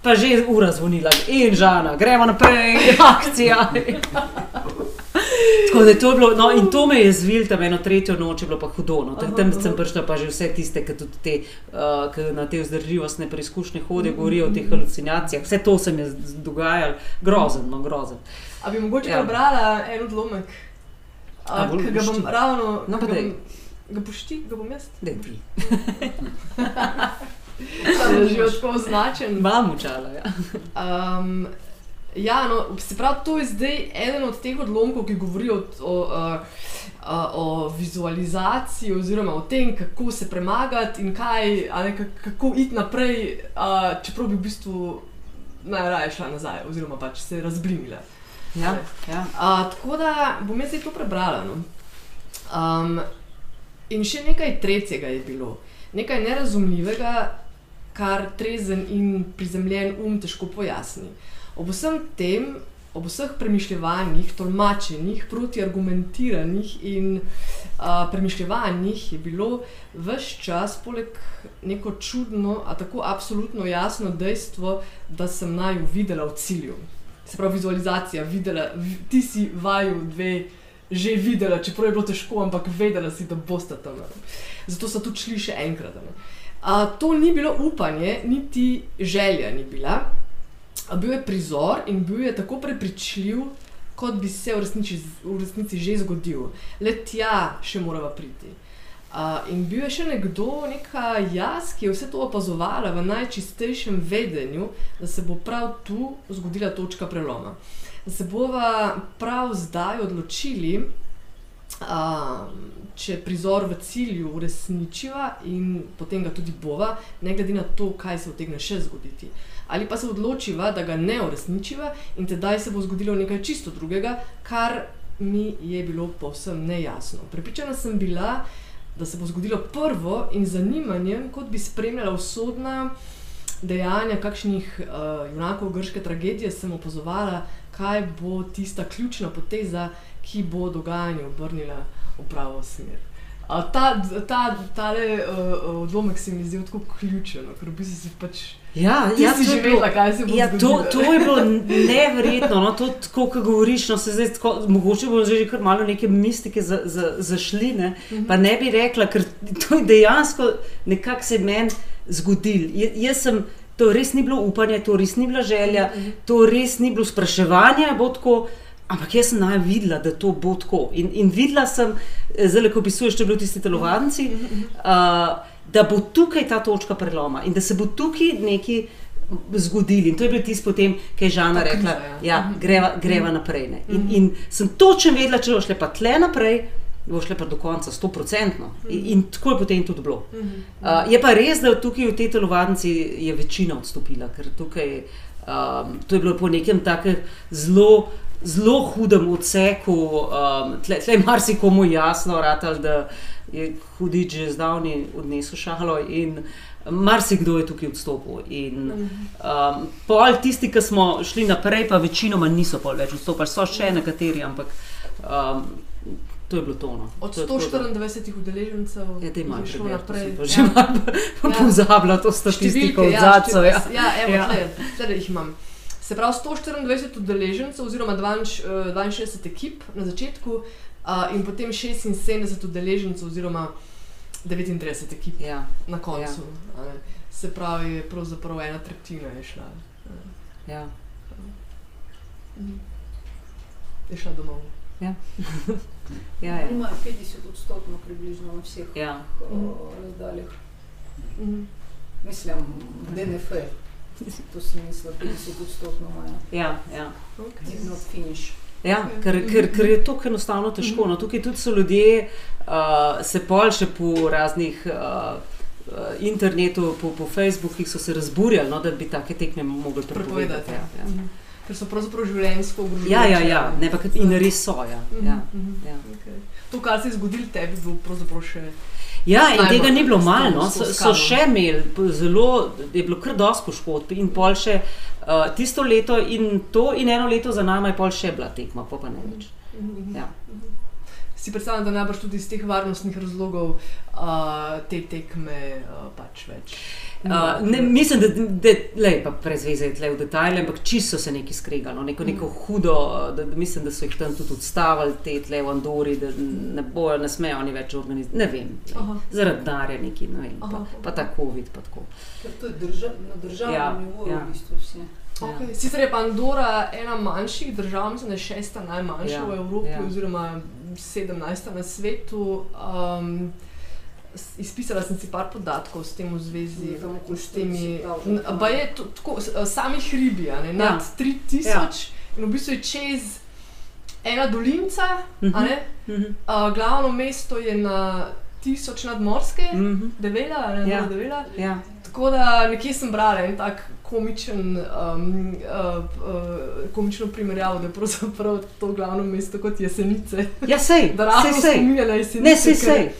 C: Pa že je ura zvonila in žana, gremo naprej, akcija. Tako da je to bilo, no in to me je zvil, tam eno tretjo noč je bilo pa hudo. No. Tam, tam sem prišla pa že vse tiste, ki tudi te, uh, ki na te vzdržljivostne preizkušnje hodijo, govorijo o teh halucinacijah. Vse to se mi je dogajalo, grozen, no grozen.
B: A bi mogoče
C: ja.
B: prebrala en odlomek,
C: Bolj
B: ki ga bom ravno.
C: No, pa
B: ga
C: daj.
B: bom- Ga boš ti, ga bom jaz?
C: Daj ti.
B: da je že tako označen.
C: Vam učala, ja.
B: Um, ja, no, se pravi, to je zdaj eden od teh odlomkov, ki govori o, o, o, o vizualizaciji, oziroma o tem, kako se premagati in kaj, ne, ka- kako iti naprej, a, čeprav bi v bistvu najraje šla nazaj, oziroma pač se razblinila.
C: Ja, ja.
B: A, tako da bom jaz to prebrala. No. Um, in še nekaj tretjega je bilo, nekaj nerazumljivega, kar trezen in prizemljen um težko pojasni. Ob vsem tem, ob vseh premišljevanjih, tolmačenjih, protiargumentiranih in uh, premišljevanjih je bilo vse čas, poleg neko čudno, a tako absolutno jasno dejstvo, da sem naj videla v cilju. Se pravi, vizualizacija, videla, vi- ti si vaju dve že videla, čeprav je bilo težko, ampak vedela si, da boste tam. Zato so tudi šli še enkrat. ne. A, to ni bilo upanje, niti želja ni bila. A bil je prizor in bil je tako prepričljiv, kot bi se v resnici, v resnici že zgodil. Le tja še morava priti. Uh, in bil je še nekdo, neka jaz, ki je vse to opazovala v najčistejšem vedenju, da se bo prav tu zgodila točka preloma. Da se bova prav zdaj odločili, uh, če prizor v cilju uresničiva in potem ga tudi bova, ne glede na to, kaj se utegne še zgoditi. Ali pa se odločiva, da ga ne uresničiva in tedaj se bo zgodilo nekaj čisto drugega, kar mi je bilo povsem nejasno. Prepričana sem bila, da se bo zgodilo prvo in zanimanjem, kot bi spremljala usodna dejanja kakšnih uh, junakov grške tragedije, sem opazovala, kaj bo tista ključna poteza, ki bo dogajanje obrnila v pravo smer. A ta, ta, tale uh, odlomek se mi zdi tako ključen, no, ker v bistvu si pač.
C: Ja, ja,
B: si
C: to
B: že
C: je bilo-
B: vedela, kaj se bo
C: Ja, to, to je bilo neverjetno. No, to, tako, kot govoriš, no, se zdaj, tako, mogoče bomo že kar malo neke mistike za, za, zašli. Ne,
B: Mhm.
C: pa ne bi rekla, ker to je dejansko nekako se meni zgodilo. Ja- Jaz sem, to res ni bilo upanje, to res ni bila želja,
B: Mhm.
C: to res ni bilo spraševanje, bo tako. Ampak jaz sem naj videla, da to bo tako. In, in videla sem, eh, zdaj, ko opisuješ, da je bilo tisti telovadci,
B: Mhm,
C: uh, da bo tukaj ta točka preloma in da se bo tukaj nekaj zgodilo. In to je bil tisti potem, ki je Žana
B: Ta
C: rekla,
B: kriza, ja.
C: ja,
B: Mhm.
C: greva, greva naprej. Ne. In, in sem točno vedela, če bo šle pa tle naprej, bo šle pa do konca, sto procentno. In, in tako je potem tudi bilo.
B: Mhm.
C: Uh, je pa res, da tukaj v tej telovadnici je večina odstopila, ker tukaj um, to je bilo po nekem takem zelo. Zelo hudem odseku, um, tle, tle je marsikomu jasno, ratal, da je hudič že zdavni odnesel šalo in marsikdo je tukaj odstopil. In, um, pol tisti, ki smo šli naprej, pa večinoma niso pol več odstopili, so še nekateri, ampak um, to je bilo tono.
B: Od 124 udeležencev
C: Ja,
B: je šlo
C: preber, to
B: naprej.
C: pa že malo
B: Ja.
C: pozabila to statistiko od
B: ja,
C: zadcev. Ja.
B: številke, ja, evo,
C: Ja.
B: ja. Tle jih imam. Se pravi, 124 udeležencev, oziroma 62 eh, 62 ekip na začetku, uh, in potem 76 udeležencev, oziroma 39 ekip
C: Ja,
B: na koncu. a ne. Se pravi, je pravzaprav ena tretjina je šla,
C: ja.
B: je šla domov.
C: Ja, ja.
D: Ima 50 odstotkov približno na vseh
C: ja.
D: o, razdaljah.
B: Mhm.
D: Mislim, DNF. To sem mislila, 50 odstotkov imajo.
C: ja, ja.
B: Okay.
D: Finish.
C: Ja, ker, ker, ker je to enostavno težko. No, tukaj tudi so ljudje, uh, se pol še po raznih uh, uh, internetu, po, po Facebookih so se razburjali, no, da bi take tekme mogli prepovedati.
B: Prepovedati.
C: Ja, ja.
B: Mhm. Ker so pravzaprav življenjsko ogrožene.
C: ja, ja, ja. Ne, pa, in res so. Ja, ja, ja.
B: Okay. To, kar se je zgodilo tebi, je bilo pravzaprav še.
C: Ja in tega ni bilo malo. No. So, so še imeli, zelo, je bilo kar dosti poškodb in pol še uh, tisto leto in to in eno leto za nami je pol še bila tekma, pa, pa ne več. Ja.
B: Si predstavljam, da najbrž tudi iz teh varnostnih razlogov uh, te tekme uh, pač več.
C: Uh, ne, mislim, da, da lej, pa prezveze je tle v detajle, ampak čisto so se neki skregali, no, neko, neko hudo, da, da mislim, da so jih tam tudi odstavili, te tle v Andori, da ne bojo, ne smejo oni več organizirati, ne vem, zaradi denarja neki, ne vem, pa,
B: Aha.
C: pa ta COVID, pa tako.
D: Ker to je drža, na državnem
C: Ja,
D: nivoju
C: ja.
D: v bistvu vse.
C: Ja.
B: Okay. Sicer je pa Andora ena manjših držav, mislim, da je šesta najmanjša
C: Ja,
B: v Evropi,
C: ja.
B: oziroma sedemnajsta na svetu. Um, izpisala sem si par podatkov s tem v zvezi.
D: Tam okoli
B: S temi,
D: 40
B: n- pa je to, tako, eh, sami hribi, a ne,
C: Ja.
B: nad 3000 in v bistvu je čez ena dolinca,
C: Mhm.
B: a ne,
C: Mhm.
B: uh, glavno mesto je na 1000 nadmorske,
C: Mhm.
B: devela, a ne,
C: Ja.
B: ja. devela.
C: Ja.
B: Tako da nekje sem brala en tak komičen, um, uh, uh, komično primerjavo, da je pravzaprav to glavno mesto kot jesenice.
C: ja, sej,
B: Da ravno
C: sej.
B: spominja na jesenice.
C: Ne, sej, sej.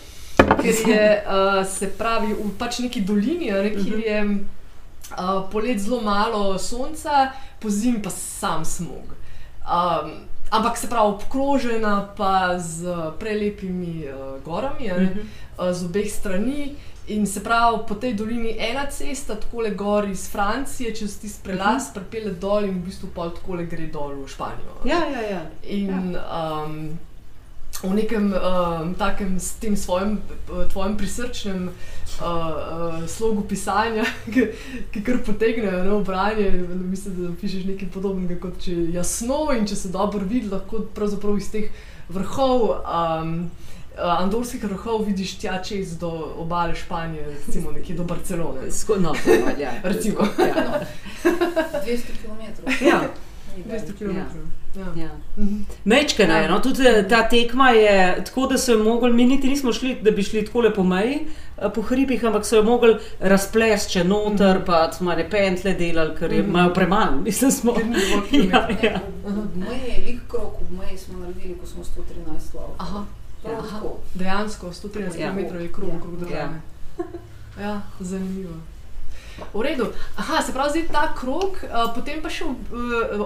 B: Ker je, uh, se pravi, v pač neki dolini, ne, kjer
C: Mhm.
B: je uh, polet zelo malo sonca, po zimi pa sam smog. Um, ampak se pravi, obkrožena pa z prelepimi uh, gorami, ne,
C: Mhm.
B: uh, z obeh strani. In se pravi, po tej dolini ena cesta, tako le gor iz Francije, čez tisti prelaz, uh -huh. pripelje dol in v bistvu pol tako le gre dol v Španijo.
C: Ja, ja, ja.
B: In um, v nekem um, takem s tem svojim, tvojem prisrčnem uh, uh, slogu pisanja, ki, ki kar potegnejo na branje, mislim, da pišeš nekaj podobnega kot če jasno in če se dobro vidi, lahko pravzaprav iz teh vrhov. Um, Andorskih vrhov vidiš tja čez do obale Španije, recimo nekje do Barcelone.
C: Sko, no, to, ja.
B: Recimo.
C: Ja, no.
D: 200 km.
C: ja,
B: 200 km. Ja.
C: ja.
B: Mhm.
C: Mečkana je, no, tudi eh, ta tekma je tako, da so jo mogli, mi niti nismo šli, da bi šli tako po meji, eh, po hribih, ampak so jo mogli razplesti če noter,
B: Mhm.
C: pa smo ne pentle delali, ker je-
B: Mhm.
C: imajo premalo, mislim, smo. Ja, ja.
D: Ob meji, lik krok ob meji smo naredili, ko smo 113 lavov.
B: Aha. Dejansko 113
C: Ja.
B: km je krog
D: Ja.
B: okrog države. Ja, zanimivo. V redu. Aha, se pravi, zdaj ta krog, uh, potem pa še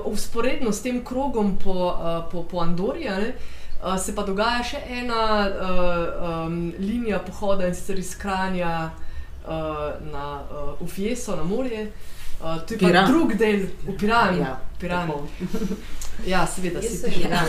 B: usporedno s tem krogom po, uh, po, po Andoriji, a ne, uh, se pa dogaja še ena uh, um, linija pohoda in sicer iz Kranja uh, na uh, Ufjeso, na morje. Uh, to je pa
C: Piran.
B: drug del, v Piranu.
C: Ja,
B: Piran.
C: tako.
B: Ja, seveda,
D: Jaz
B: si Piran.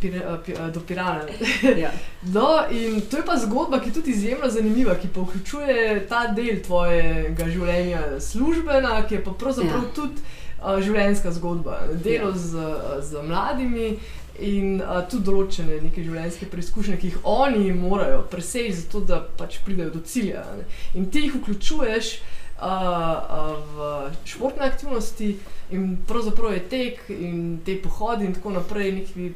B: Pir, uh, pi, uh, do Pirana.
C: Ja.
B: No, in to je pa zgodba, ki je tudi izjemno zanimiva, ki pa vključuje ta del tvojega življenja, službena, ki je pa pravzaprav
C: Ja.
B: tudi uh, življenjska zgodba, delo
C: Ja.
B: z, z mladimi. In uh, tudi določene neke življenjske preizkušnje, ki jih oni morajo preseči, zato da pač pridejo do cilja. a ne. In ti jih vključuješ uh, uh, v športne aktivnosti, in pravzaprav je tek in te pohodi in tako naprej nekaj,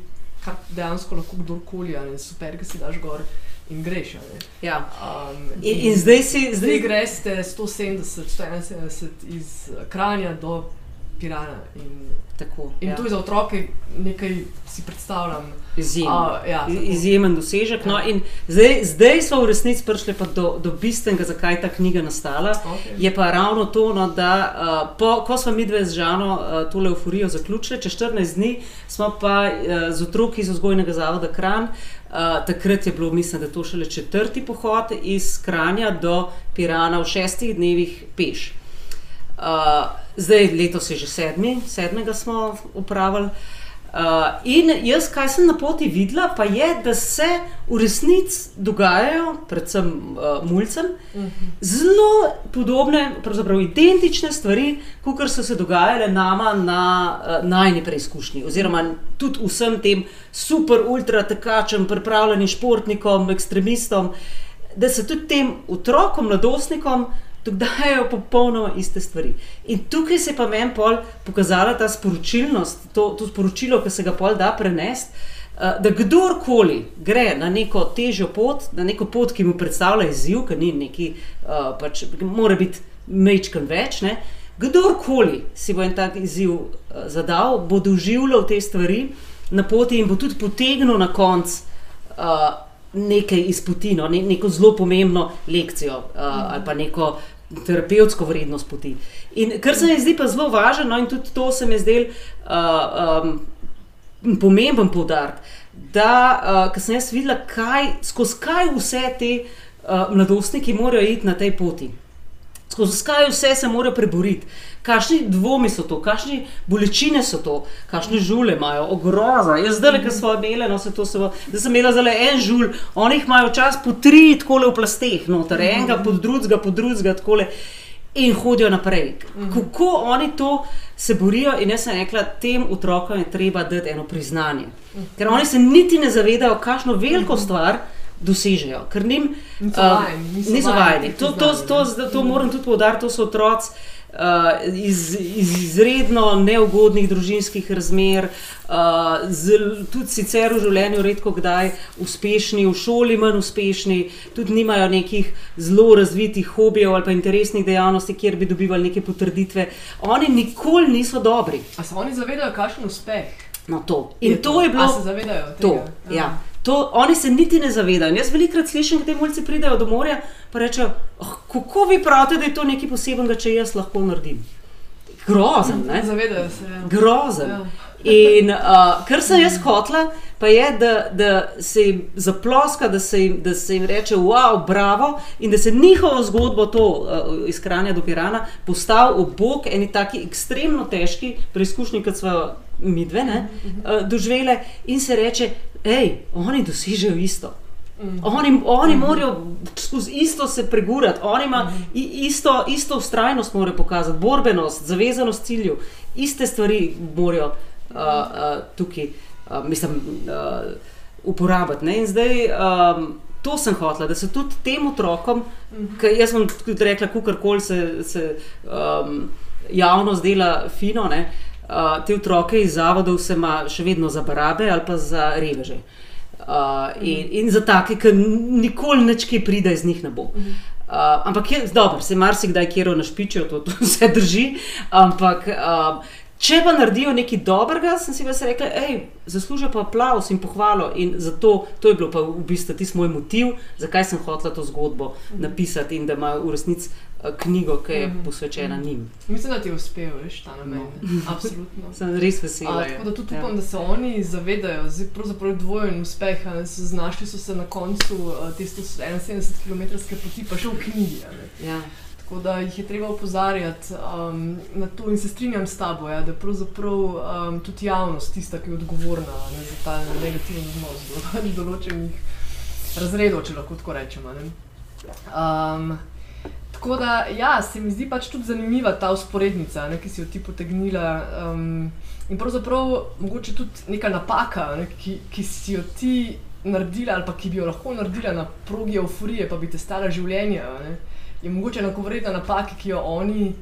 B: kar dejansko lahko kdorkoli, a ne super, ki si daš gor in greš.
C: Ja.
B: Um,
C: In, in zdaj si,
B: zdaj
C: zdaj,
B: greš 170, 171 iz Kranja do Pirana. In,
C: tako,
B: in
C: ja.
B: to je za otroke nekaj, si predstavljam.
C: izjemen.
B: A, ja, tako.
C: Izjemen dosežek. No,
B: Ja.
C: in zdaj, zdaj smo v resnici prišli pa do, do bistvenega, zakaj je ta knjiga nastala.
B: Okay.
C: Je pa ravno to, no, da uh, po, ko smo mi dve z Žano uh, tole euforijo zaključili, čez 14 dni smo pa uh, z otroki iz vzgojnega zavoda Kran. Uh, takrat je bilo, mislim, da je to šele četrti pohod iz Kranja do Pirana v šestih dnevih peš. Uh, zdaj, letos je že sedmi, sedmega smo upravili. Uh, in jaz, kaj sem na poti videla, pa je, da se v resnici dogajajo, predvsem uh, mulcem, zelo podobne, pravzaprav identične stvari, kot so se dogajale nama na uh, najni preizkušnji, oziroma tudi vsem tem super, ultra tekačem, pripravljenim športnikom, ekstremistom, da se tudi tem otrokom, mladostnikom dogajajo popolnoma iste stvari. In tukaj se je pa meni pol pokazala ta sporočilnost, to, to sporočilo, ki se ga pol da prenesti. eh, Da kdorkoli gre na neko težjo pot, na neko pot, ki mu predstavlja izziv, ki ni neki, uh, pač mora biti mečken več, ne? kdorkoli si bo en tak izziv uh, zadal, bo doživljal te stvari na poti in bo tudi potegnil na konec uh, nekaj iz poti, no, ne, neko zelo pomembno lekcijo uh, ali pa neko terapevtsko vrednost poti. In kar se mi zdi pa zelo važno, no, in tudi to se mi zdi uh, um, pomemben poudarek, da uh, sem jaz videla, kaj, skozi kaj vse te uh, mladostniki morajo iti na tej poti. Skozi kaj vse se mora preboriti, kakšni dvomi so to, kakšne bolečine so to, kakšne žule imajo, ogroza. Jaz zdaj, ki smo imeli, no se to se bo, da sem imela zelo en žul, oni jih imajo včasih po tri, tako le v plasteh, noter, enega pod drugega, pod drugega, tako le. In hodijo naprej. Kako oni to se borijo, in jaz sem rekla, tem otrokom je treba dati eno priznanje. Ker oni se niti ne zavedajo, kakšno veliko stvar dosežejo. Ker njim uh,
B: vajeni, niso vajeni
C: To, to, to, to, to moram tudi povdariti, to so otroci. Uh, iz, iz izredno neugodnih družinskih razmer, uh, zel, tudi sicer v življenju redko kdaj uspešni, v šoli manj uspešni, tudi nimajo nekih zelo razvitih hobijev ali pa interesnih dejavnosti, kjer bi dobivali neke potrditve. Oni nikoli niso dobri
B: A se oni zavedajo, kakšen uspeh
C: na to. In to je
B: A
C: bilo
B: se zavedajo
C: to.
B: tega?
C: Ja. To, oni se niti ne zavedajo. Jaz velikokrat slišim, da ti mulci pridejo do morja in rečejo, oh, kako vi pravite, da je to nekaj posebnega, če jaz lahko naredim. Grozen, ne?
B: Zavedajo se. Ja.
C: Grozen.
B: Ja.
C: In uh, kar sem jaz hotla, pa je, da, da se jim zaploska, da se jim, da se jim reče, wow, bravo, in da se njihovo zgodbo, to uh, iz Kranja do Pirana, postavi v bok eni taki ekstremno težki preizkušnji, kot smo mi dve ne, uh, doživele, in se reče, hej, oni dosežejo isto. Oni, oni morajo skozi isto se pregurati, oni imajo i- isto, isto ustrajnost, morajo pokazati, borbenost, zavezanost cilju, iste stvari morajo uh, uh, tukaj, uh, mislim, uh, uporabiti. Ne? In zdaj um, to sem hotela, da se tudi tem otrokom, ki jaz sem tudi rekla, kar se, se um, javnost dela fino, ne? uh, te otroke iz zavodov se ima še vedno za barabe ali pa za reveže. Uh, in, in za take, ki nikoli neč kaj pride iz njih ne bo. Uh, ampak je dobro, se marsikdaj kjero našpičijo, to, to vse drži. Ampak uh, če pa naredijo nekaj dobrega, sem si vas rekla, hej, zaslužijo pa aplaus in pohvalo. In zato to je bilo pa v bistvu tisti moj motiv, zakaj sem hotela to zgodbo napisati in da ima v resnici uh, knjigo, ki je posvečena njim.
B: Mislim, da ti je uspel, veš, ta namen. Absolutno.
C: Sem res vesela.
B: A,
C: ja.
B: tako da tudi
C: Ja.
B: upam, da se oni zavedajo, zdaj pravzaprav je dvojen uspeh. so Znašli so se na koncu uh, te 171 km poti, pa še v knjigi.
C: Ja.
B: Tako da jih je treba opozarjati um, na to in se strinjam s tabo, ja, da je pravzaprav um, tudi javnost tista, ki je odgovorna ne, za ta negativen odnos do določenih razredov, če lahko tako rečemo. ne. Um, tako da, ja, se mi zdi pač tudi zanimiva ta usporednica, ne, ki si jo ti potegnila. Um, in pravzaprav mogoče tudi neka napaka, ne, ki, ki si jo ti naredila, ali pa ki bi jo lahko naredila na progi euforije, pa bi te stala življenja. a Ne, je mogoče enakovredna napaki, ki jo oni,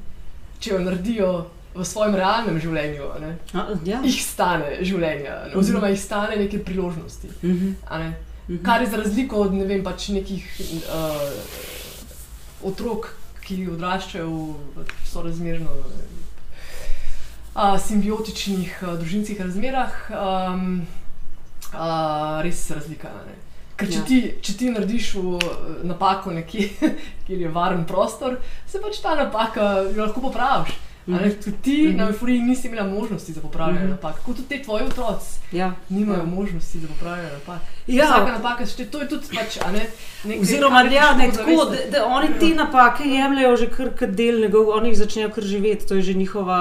B: če jo naredijo v svojem realnem življenju, a ne,
C: A, ja.
B: jih stane življenja, ne, oziroma jih stane neke priložnosti.
C: Mhm.
B: a ne.
C: Mhm.
B: Kar je za razliko od ne vem, pač nekih uh, otrok, ki odraščajo v sorazmerno uh, simbiotičnih uh, družinskih razmerah, um, uh, res razlika. Ne? Ker če,
C: Ja.
B: ja. ti, če ti narediš eh, napako nekje, kjer je varen prostor, se pač ta napaka lahko popraviš. Mm -hmm. Tudi ti mm
C: Mhm.
B: -hmm. na euforiji nisi imela možnosti za popravljanje mm
C: Mhm.
B: -hmm. napak, kot tudi te tvoji otroci
C: Ja.
B: nimajo
C: Ja.
B: možnosti za popravljanje napak.
C: Ja.
B: Vsaka napaka šteje, to je tudi pač, a ne, nekaj,
C: Oziroma, ja, ne, tako, da, da oni te napake jemljajo že kar kot del njegov, oni jih začnejo kar živeti, to je že njihova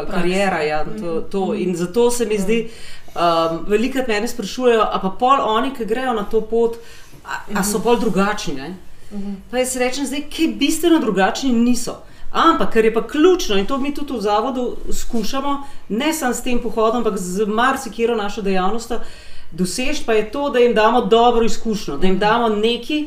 B: Praksa.
C: karijera. Ja, to,
B: Mhm.
C: to. In zato se mi zdi, um, velikokrat mene sprašujejo, a pa pol oni, ki grejo na to pot, a, a so pol drugačni. Ne?
B: Mhm.
C: Pa jaz rečem, zdaj, ki bistveno drugačni niso. Ampak, kar je pa ključno in to mi tudi v zavodu skušamo, ne samo s tem pohodom, ampak z marsikero našo dejavnostjo, doseči pa je to, da jim damo dobro izkušnjo, da jim damo nekaj,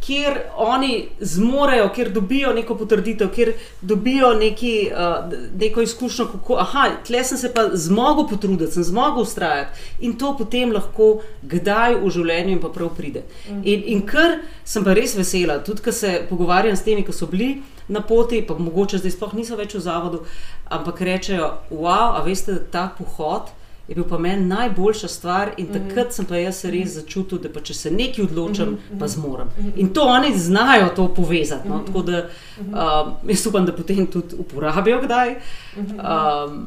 C: kjer oni zmorejo, kjer dobijo neko potrditev, kjer dobijo neki, uh, neko izkušnjo, kako, aha, tle sem se pa zmogel potruditi, sem zmogel ustrajati in to potem lahko kdaj v življenju jim pa prav pride. In, in kar sem pa res vesela, tudi ko se pogovarjam s temi, ki so bili na poti, pa mogoče zdaj sploh niso več v zavodu, ampak rečejo, wow, a veste, ta pohod. Je bil pa meni najboljša stvar, in takrat sem pa jaz res začutil, da pa če se nekaj odločim, pa zmorem. In to oni znajo to povezati. No? Tako da um, jaz upam, da potem tudi uporabijo kdaj. Um,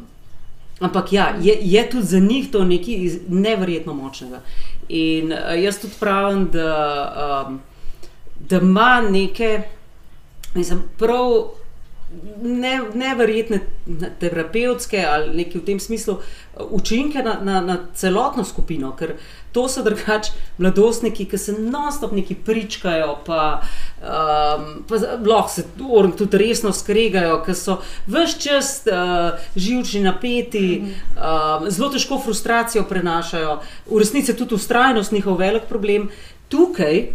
C: ampak ja, je, je tudi za njih to nekaj neverjetno močnega. In uh, jaz tudi pravim, da, um, da ima neke, mislim, prav ne, neverjetne terapevtske ali nekaj v tem smislu uh, učinke na, na, na celotno skupino, ker to so drugač mladostniki, ki se non-stop neki pričkajo, pa, um, pa lahko se tudi resno skregajo, ker so vse čas uh, živčni, napeti, um, zelo težko frustracijo prenašajo, v resnici je tudi ustrajnost njihov velik problem. Tukaj,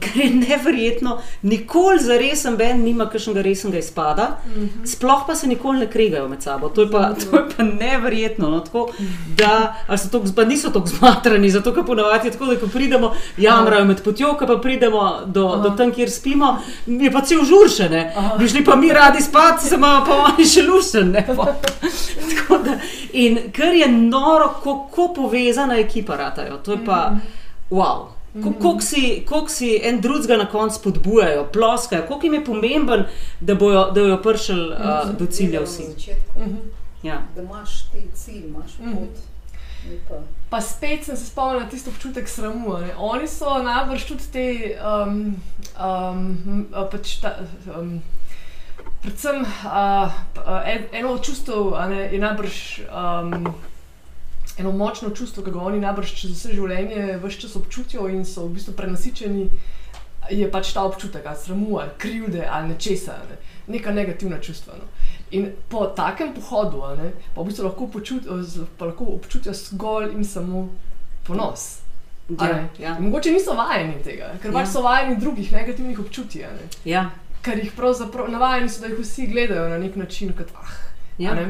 C: kar je neverjetno, nikoli za resen ben nima kakšnega resnega izpada, sploh pa se nikoli ne kregajo med sabo. To je pa, to je pa neverjetno. No, tako, da, to, pa niso tako zmatrani, zato ker ponavadi je tako, da ko pridemo, jamrajo med potjo, pa pridemo do, do tam, kjer spimo, je pa cel žuršene. Bi šli pa mi radi spat, se imamo pa oni še lušene. Tako in kar je noro, kako povezana ekipa ratajo. To je pa wow. Kako si, koliko si en drugega na koncu spodbujajo, ploskajo, koliko jim je pomemben, da bojo, da bojo prišli uh, do cilja vsi.
D: Na začetku,
C: Ja.
D: da imaš ti cilj, imaš pot. ni pa-
B: Pa spet sem se spomnila na tisto občutek sramu. Ne? Oni so najbrž tudi te, um, um, pač ta, um, predvsem uh, en, eno od čustev a ne, je najbrž. Um, Eno močno čustvo, ki ga oni najbrž čez vse življenje vse čas občutijo in so v bistvu prenasičeni, je pač ta občutek ali sramu, ali krivde, ali nečesa, ne? neka negativna čustva. No. In po takem pohodu, ne, pa v bistvu lahko, počut, pa lahko občutijo zgolj in samo ponos.
C: Ja, ja.
B: Mogoče niso vajeni tega, ker pač
C: Ja.
B: so vajeni drugih negativnih občutij. ne.
C: Ja,
B: Ker jih pravzaprav navajeni so, da jih vsi gledajo na nek način, kot ah.
C: ja.
B: ne.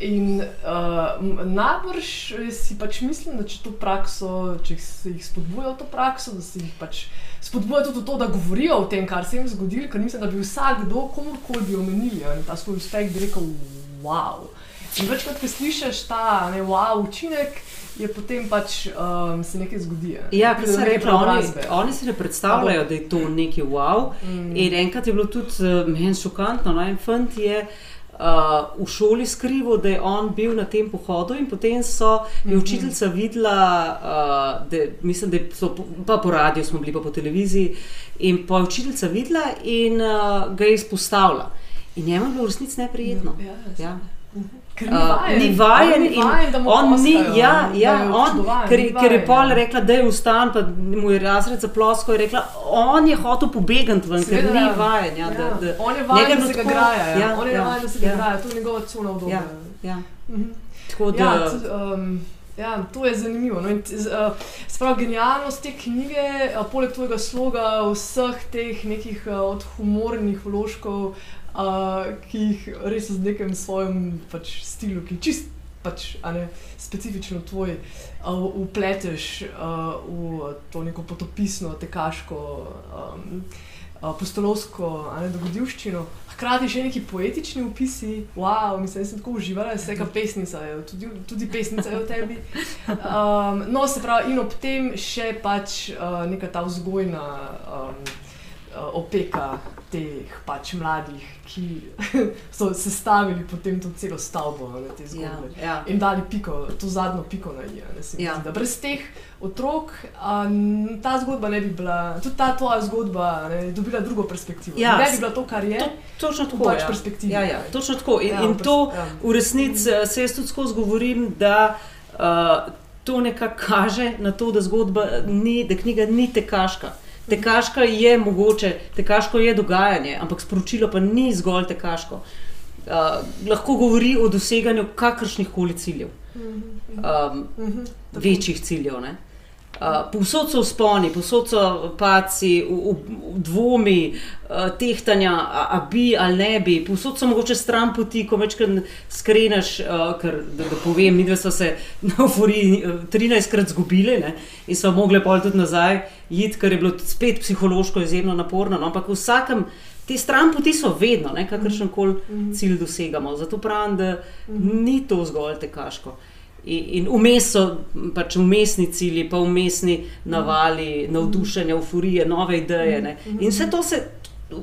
B: In uh, najbrž si pač mislim, da če to prakso, če se jih spodbuja v to prakso, da se jih pač spodbuja tudi v to, da govorijo o tem, kar se jim zgodilo, ker mislim, da bi vsakdo, komorkoli bi omenili a ne, ta svoj uspeh, bi rekel, wow. In večkrat, ko slišiš ta ne, wow učinek, je potem pač um, se nekaj zgodi. ne.
C: Ja, ker
B: do
C: sem rekla, oni, oni si ne predstavljajo, da je to nekaj wow.
B: Mm.
C: In enkrat je bilo tudi uh, meni šokantno, no, en fant je. Uh, v šoli skrival, da je on bil na tem pohodu, in potem so, je
B: Mhm.
C: učiteljica videla, uh, da, mislim, da so pa po radiju, smo bili pa po televiziji, in pa je učiteljica videla in uh, ga je izpostavila. In njemu je bilo v resnici neprijetno.
B: Ja, ja,
C: Ja.
B: Ker ni
C: Uh,
B: vajen,
C: ni vajen in
B: vajen, da mu
C: on ni, ja, ja, on, ker,
B: ni
C: ker je
B: vajen,
C: pol
B: ja.
C: rekla, da je vstan, pa mu je razred zaploskal, je rekla, on je hotel pobegati ven, ker
B: Seveda,
C: ni
B: ja.
C: vajen. Ja, da, da,
B: On je vajen,
C: je
B: da se ga graja. Ja.
C: ja,
B: On je
C: ja,
B: vajen, da se ga
C: ja.
B: graja, to je njegova cona obdobja.
C: Ja, ja.
B: Mhm.
C: Tako da,
B: Ja, tudi, um, ja, to je zanimivo. No? Uh, Sprav genialnost te knjige, uh, poleg tvojega sloga, vseh teh nekih uh, od humornih vložkov, uh, ki jih res z nekim svojim pač, stilu, ki je čist pač, ne, specifično tvoj, uh, upleteš uh, v to neko potopisno, tekaško, um, uh, postolovsko a ne, dogodivščino. Hkrati še neki poetični opisi, wow, mislim, da sem tako uživala, vse ka pesnica je, tudi, tudi pesnica je v tebi. Um, no, se pravi, in ob tem še pač uh, neka ta vzgojna um, opeka teh pač mladih, ki so sestavili potem to celo stavbo a ne, te
C: ja,
B: zgodbe.
C: ja.
B: In dali piko, to zadnjo piko na mi
C: Ja.
B: da brez teh otrok n- ta zgodba ne bi bila, tudi ta tvoja zgodba ne, je dobila drugo perspektivo.
C: Ja,
B: ne bi bila to, kar je.
C: To, točno tako.
B: pač
C: ja. Ja, ja, točno tako. In,
B: Ja,
C: ja, in to
B: ja.
C: v resnici eh, se jaz tudi skozi govorim, da uh, to nekako kaže na to, da zgodba ni, da knjiga ni tekaška. Tekaška je mogoče, tekaško je dogajanje, ampak sporočilo pa ni zgolj tekaško. Uh, lahko govori o doseganju kakršnih koli ciljev, um,
B: Mhm.
C: večjih ciljev. Ne? Uh, povsod so vzponi, povsod so paci, v, v, v dvomi, uh, tehtanja, a, a bi ali ne bi, povsod so mogoče stran poti, ko večkrat skreneš, uh, ker da, da povem, mi dva smo se na Eufori 13krat zgubili ne, in smo mogli pol tudi nazaj iti, ker je bilo spet psihološko izjemno naporno. No, ampak v vsakem. Te stran poti so vedno, kakršen koli cilj dosegamo. Zato pravim, da ni to zgolj tekaško. In, in vmes so pač umestni cilji, pa umestni navali, navdušenja, euforije, nove ideje. Ne. In vse to se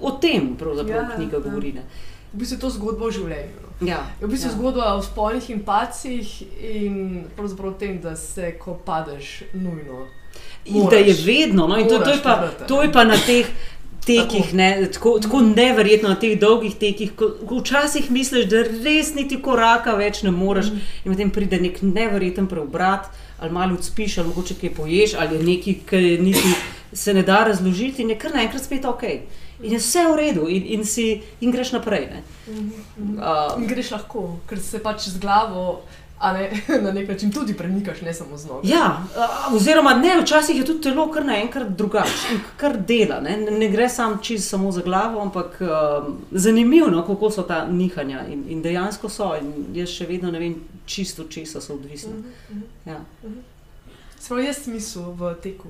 C: o tem pravzaprav
B: Ja,
C: knjiga
B: ja.
C: govori. Ne.
B: V bistvu je to zgodba o življenju.
C: Ja,
B: Je v bistvu
C: ja.
B: zgodba o spolnih in pacih in pravzaprav o tem, da se, ko padeš, nujno.
C: In da je
B: moraš.
C: vedno, no, in to, to, je
B: Moraš
C: pa, to je pa na teh. Tekih, ne, tako, tako neverjetno na teh dolgih tekih, ko ko včasih misliš, da res niti koraka več ne moreš, in potem pride nek neverjeten preobrat, ali malo odspiš, ali mogoče kaj poješ, ali je nekaj, kar niti se ne da razložiti, in je kar naenkrat spet ok. In je vse v redu, in, in, si, in greš naprej. ne.
B: In
C: Uh,
B: greš lahko, ker se pač z glavo ne, na nek način tudi premikaš, ne samo z nogo.
C: Ja, oziroma ne, včasih je tudi telo kar naenkrat drugače in kar dela. Ne, ne, gre sam čist samo za glavo, ampak um, zanimivo, no, kako so ta nihanja in, in dejansko so. In jaz še vedno ne vem, čisto česa so odvisni.
B: Mhm, mhm.
C: Ja.
B: Sprav je smisel v teku.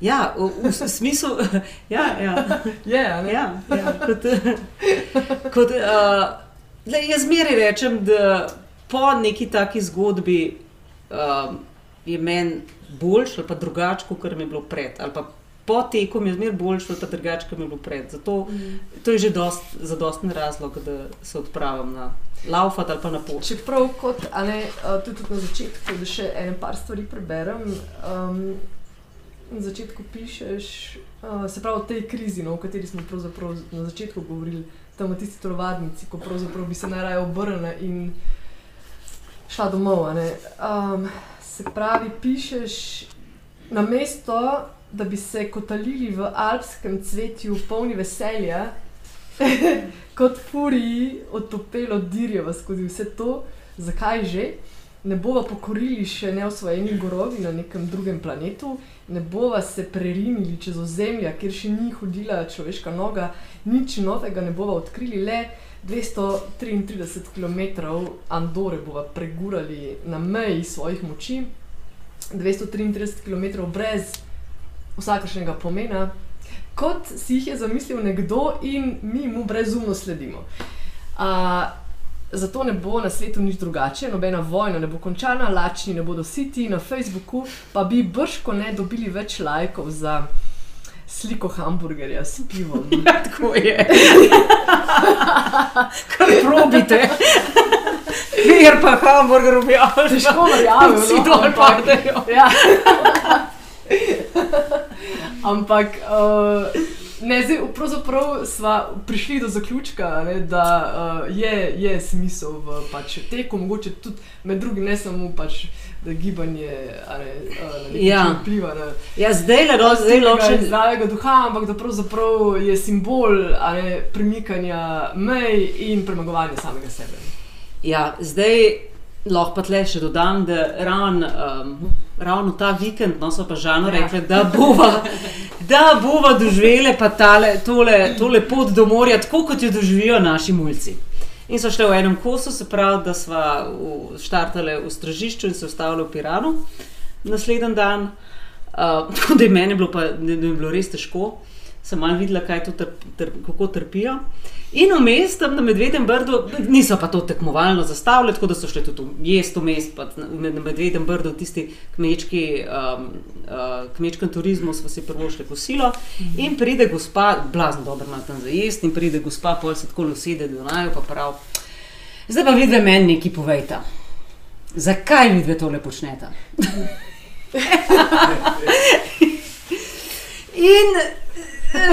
C: Ja, v, v smislu, ja, ja,
B: Je, a ne?
C: ja, ja kot, kot, uh, le, jaz zmeraj rečem, da po neki taki zgodbi um, je meni boljš ali pa drugače, kot mi je bilo pred. Ali pa po teku mi je zmeraj boljš ali pa drugače, kot mi je bilo pred. Zato
B: Mhm.
C: to je že dost, zadosten razlog, da se odpravim na laufat ali pa na pot.
B: Čeprav, kot, ne, tudi, na začetku, da še ene par stvari preberem. Um, na začetku pišeš, uh, se pravi, o tej krizi, no, o kateri smo na začetku govorili, tam v tisti telovadnici, ko bi se najraje obrnila in šla domov. Um, se pravi, pišeš na mesto, da bi se kotalili v alpskem cvetju, polni veselja, kot furiji otopelo dirjeva skozi vse to, zakaj že. Ne bova pokorili še neosvojeni gorovi na nekem drugem planetu, ne bova se prerinili čez ozemlja, kjer še ni hodila človeška noga, nič novega ne bova odkrili, le 233 km Andore bova pregurali na meji svojih moči, 233 km brez vsakršnega pomena, kot si jih je zamislil nekdo in mi mu brezumno sledimo. Uh, Zato ne bo na svetu nič drugače, nobena vojna ne bo končana, lačni ne bodo siti, na Facebooku pa bi brško ne dobili več lajkov za sliko hamburgerja s pivom.
C: Tako je. Kar probite. Ker pa hamburger objavljaš.
B: Težko verjamem,
C: Vsi
B: no,
C: dol
B: ampak-
C: padejo.
B: Ja. Ampak uh, ne, zdaj, pravzaprav smo prišli do zaključka, ne, da uh, je, je smisel v pač, teku, mogoče tudi med drugim, ne samo pač, da gibanje ne, uh,
C: Ja.
B: vpliva na
C: Ja, zdaj le, no, zdaj ločen.
B: zdravega duha, ampak da pravzaprav je simbol ne, premikanja mej in premagovanja samega sebe.
C: Ja, zdaj lahko pa tle še dodam, da ravn, um, ravno ta vikend no, so pa žano
B: Ja.
C: rekli, da bova, da bova doživele pa tale, tole, tole pot do morja, tako kot jo doživijo naši mulci. In so šli v enem kosu, se pravi, da smo štartali v Stražišču in se ustavili v Piranu naslednji dan. Uh, tako da je meni bilo, pa, da je bilo res težko, sem malo videla, kaj to trp, trp, kako trpijo. In vmes tam na Medvedem brdu, niso pa to tekmovalno zastavljali, tako da so šli tudi jesti vmes, pa na Medvedem brdu, v tisti kmečki, um, uh, kmečkem turizmu smo si prvo šli kosilo. In pride gospa, blazno dobro ima tam za jesti, in pride gospa, pol se tako usede do naju, pa prav. Zdaj pa vidite meni nekaj povejta. Zakaj vidve tole počnete? In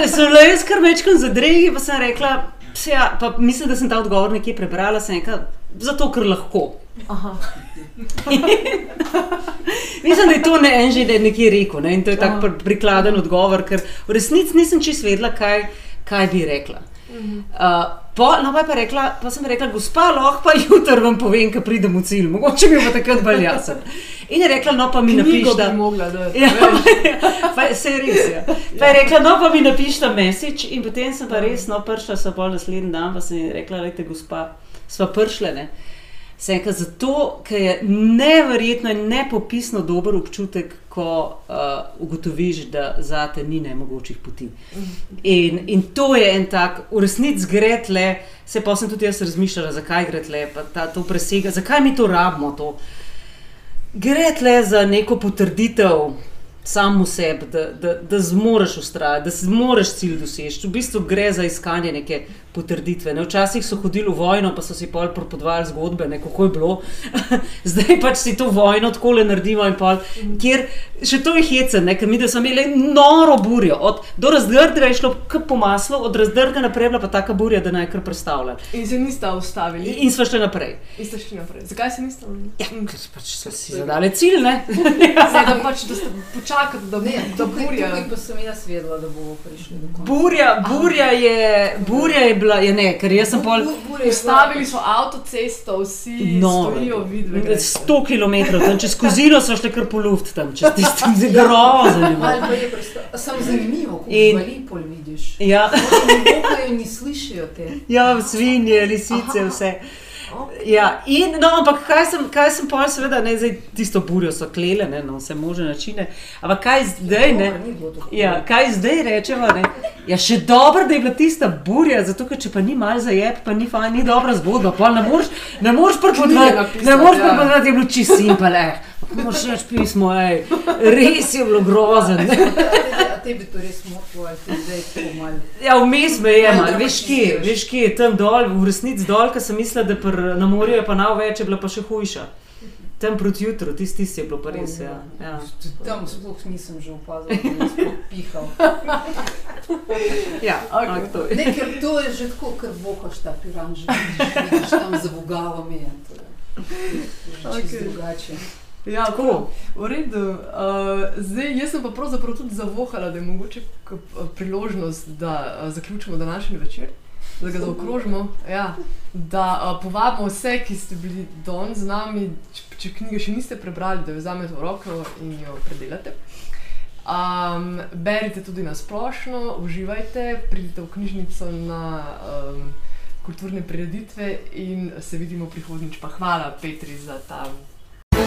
C: so bile jaz kar večkrat zadregi, pa sem rekla, ja, pa mislim, da sem ta odgovor nekje prebrala, sem rekla, zato ker lahko. Mislim, da je to ne en že, da je nekje rekel. Ne? In to je tak pr- prikladen odgovor, ker v resnici nisem čist vedela, kaj, kaj bi rekla. Uh, po, no, pa je pa rekla, pa sem rekla, gospa, lahko pa jutri vam povem, ko pridem v cilj, mogoče mi bo takrat bolj jasen. In je rekla, no pa mi
B: Knjigo
C: napišite.
B: bi mogla dati.
C: Ja,
B: veš.
C: pa, se je res. Ja. Pa je rekla, no pa mi napišite message, in potem sem pa res, no, prišla sem bolj naslednji dan, pa sem ji rekla, lejte, gospa, sva prišle. Ne? Sem rekla, zato, ker je neverjetno in nepopisno dober občutek, ko uh, ugotoviš, da za te ni nemogočih poti. In, in to je en tak, v resnici gre tle, se pa sem tudi jaz razmišljala, zakaj gre tle, pa ta, to presega, zakaj mi to rabimo. To. Gre tle za neko potrditev samo sebi, da, da, da zmoriš ustrajati, da zmoriš cilj doseči. V bistvu gre za iskanje neke potrditve. Ne? Včasih so hodili v vojno, pa so si pol propodvali zgodbe, ne, kako je bilo. Zdaj pač si to vojno tako le naredimo in pol, kjer še to je hecen, ne? ker mi da smo imeli noro burjo. Od, do razdrga je šlo po maslu, od razdrga naprej je bila pa taka burja, da naj kar predstavlja.
B: In se nista ustavili.
C: In, in smo šli naprej.
B: In ste šli naprej. Zakaj se niste ustavili?
C: Ja, ker pač so si zadali cilj, ne?
B: Zdaj, da pač, da ste počakali, da,
D: Ne,
B: da
D: tukaj,
B: burja.
D: tukaj pa sem jaz vedela, da bomo prišli do konca.
C: Burja, burja, je, burja je bila, ja ne, ker jaz sem pol.
B: Ustavili so avtocesto, vsi
C: No,
B: stojijo vidve.
C: 100 km, tam čez kozino so šli kar po luft, tam čez
D: pa je presto- Samo zanimivo, ko
C: In-
D: živali pol vidiš.
C: Ja,
D: ne bokajo in ne slišijo te.
C: ja, svinje, lisice, vse. Ja, in, no, ampak kaj sem, kaj sem pa, seveda, ne, zdaj tisto burjo so klele, ne, na vse možne načine. Ampak kaj zdaj, ne? Ja, kaj zdaj rečemo? Ne? Ja, še dobro, da je bila tista burja, zato ker če pa ni mal zajeb, pa ni, fajn, ni dobra zgodba. Pol ne moreš, pripovedati,
B: napisati,
C: ne moreš
B: ja.
C: pripovedati, je bilo čisto simpel. Eh. Moraš reči pismo, ej, res je bilo grozen.
D: Tebi to res motilo, ali ti zdaj to malo.
C: Ja, vmes me je, mal, veš kje, veš kje, tam dol, v resnici dol, ker sem mislila, da pr, na morju je pa največ, je bila pa še hujša. Tam proti jutru, tisti tisti je bilo pa res. Ja. Ja.
D: Tam sploh nisem že opazil, da je pihal.
C: Ja, okay. to je.
D: Ne, ker to je že tako, ker vohaš ta piran, že vidiš, tam za vogalom je. To je že čisto drugače.
B: Ja,
C: Tako.
B: V redu. Uh, zdaj, jaz sem pa pravzaprav tudi zavohala, da je mogoče p- priložnost, da uh, zaključimo današnji večer, da ga zaokrožimo. Ja, da uh, povabimo vse, ki ste bili danes z nami, če, če knjige še niste prebrali, da jo vzamete v roko in jo predelate. Um, berite tudi na splošno, uživajte, pridite v knjižnico na um, kulturne prireditve in se vidimo prihodnjič. Pa hvala Petri za ta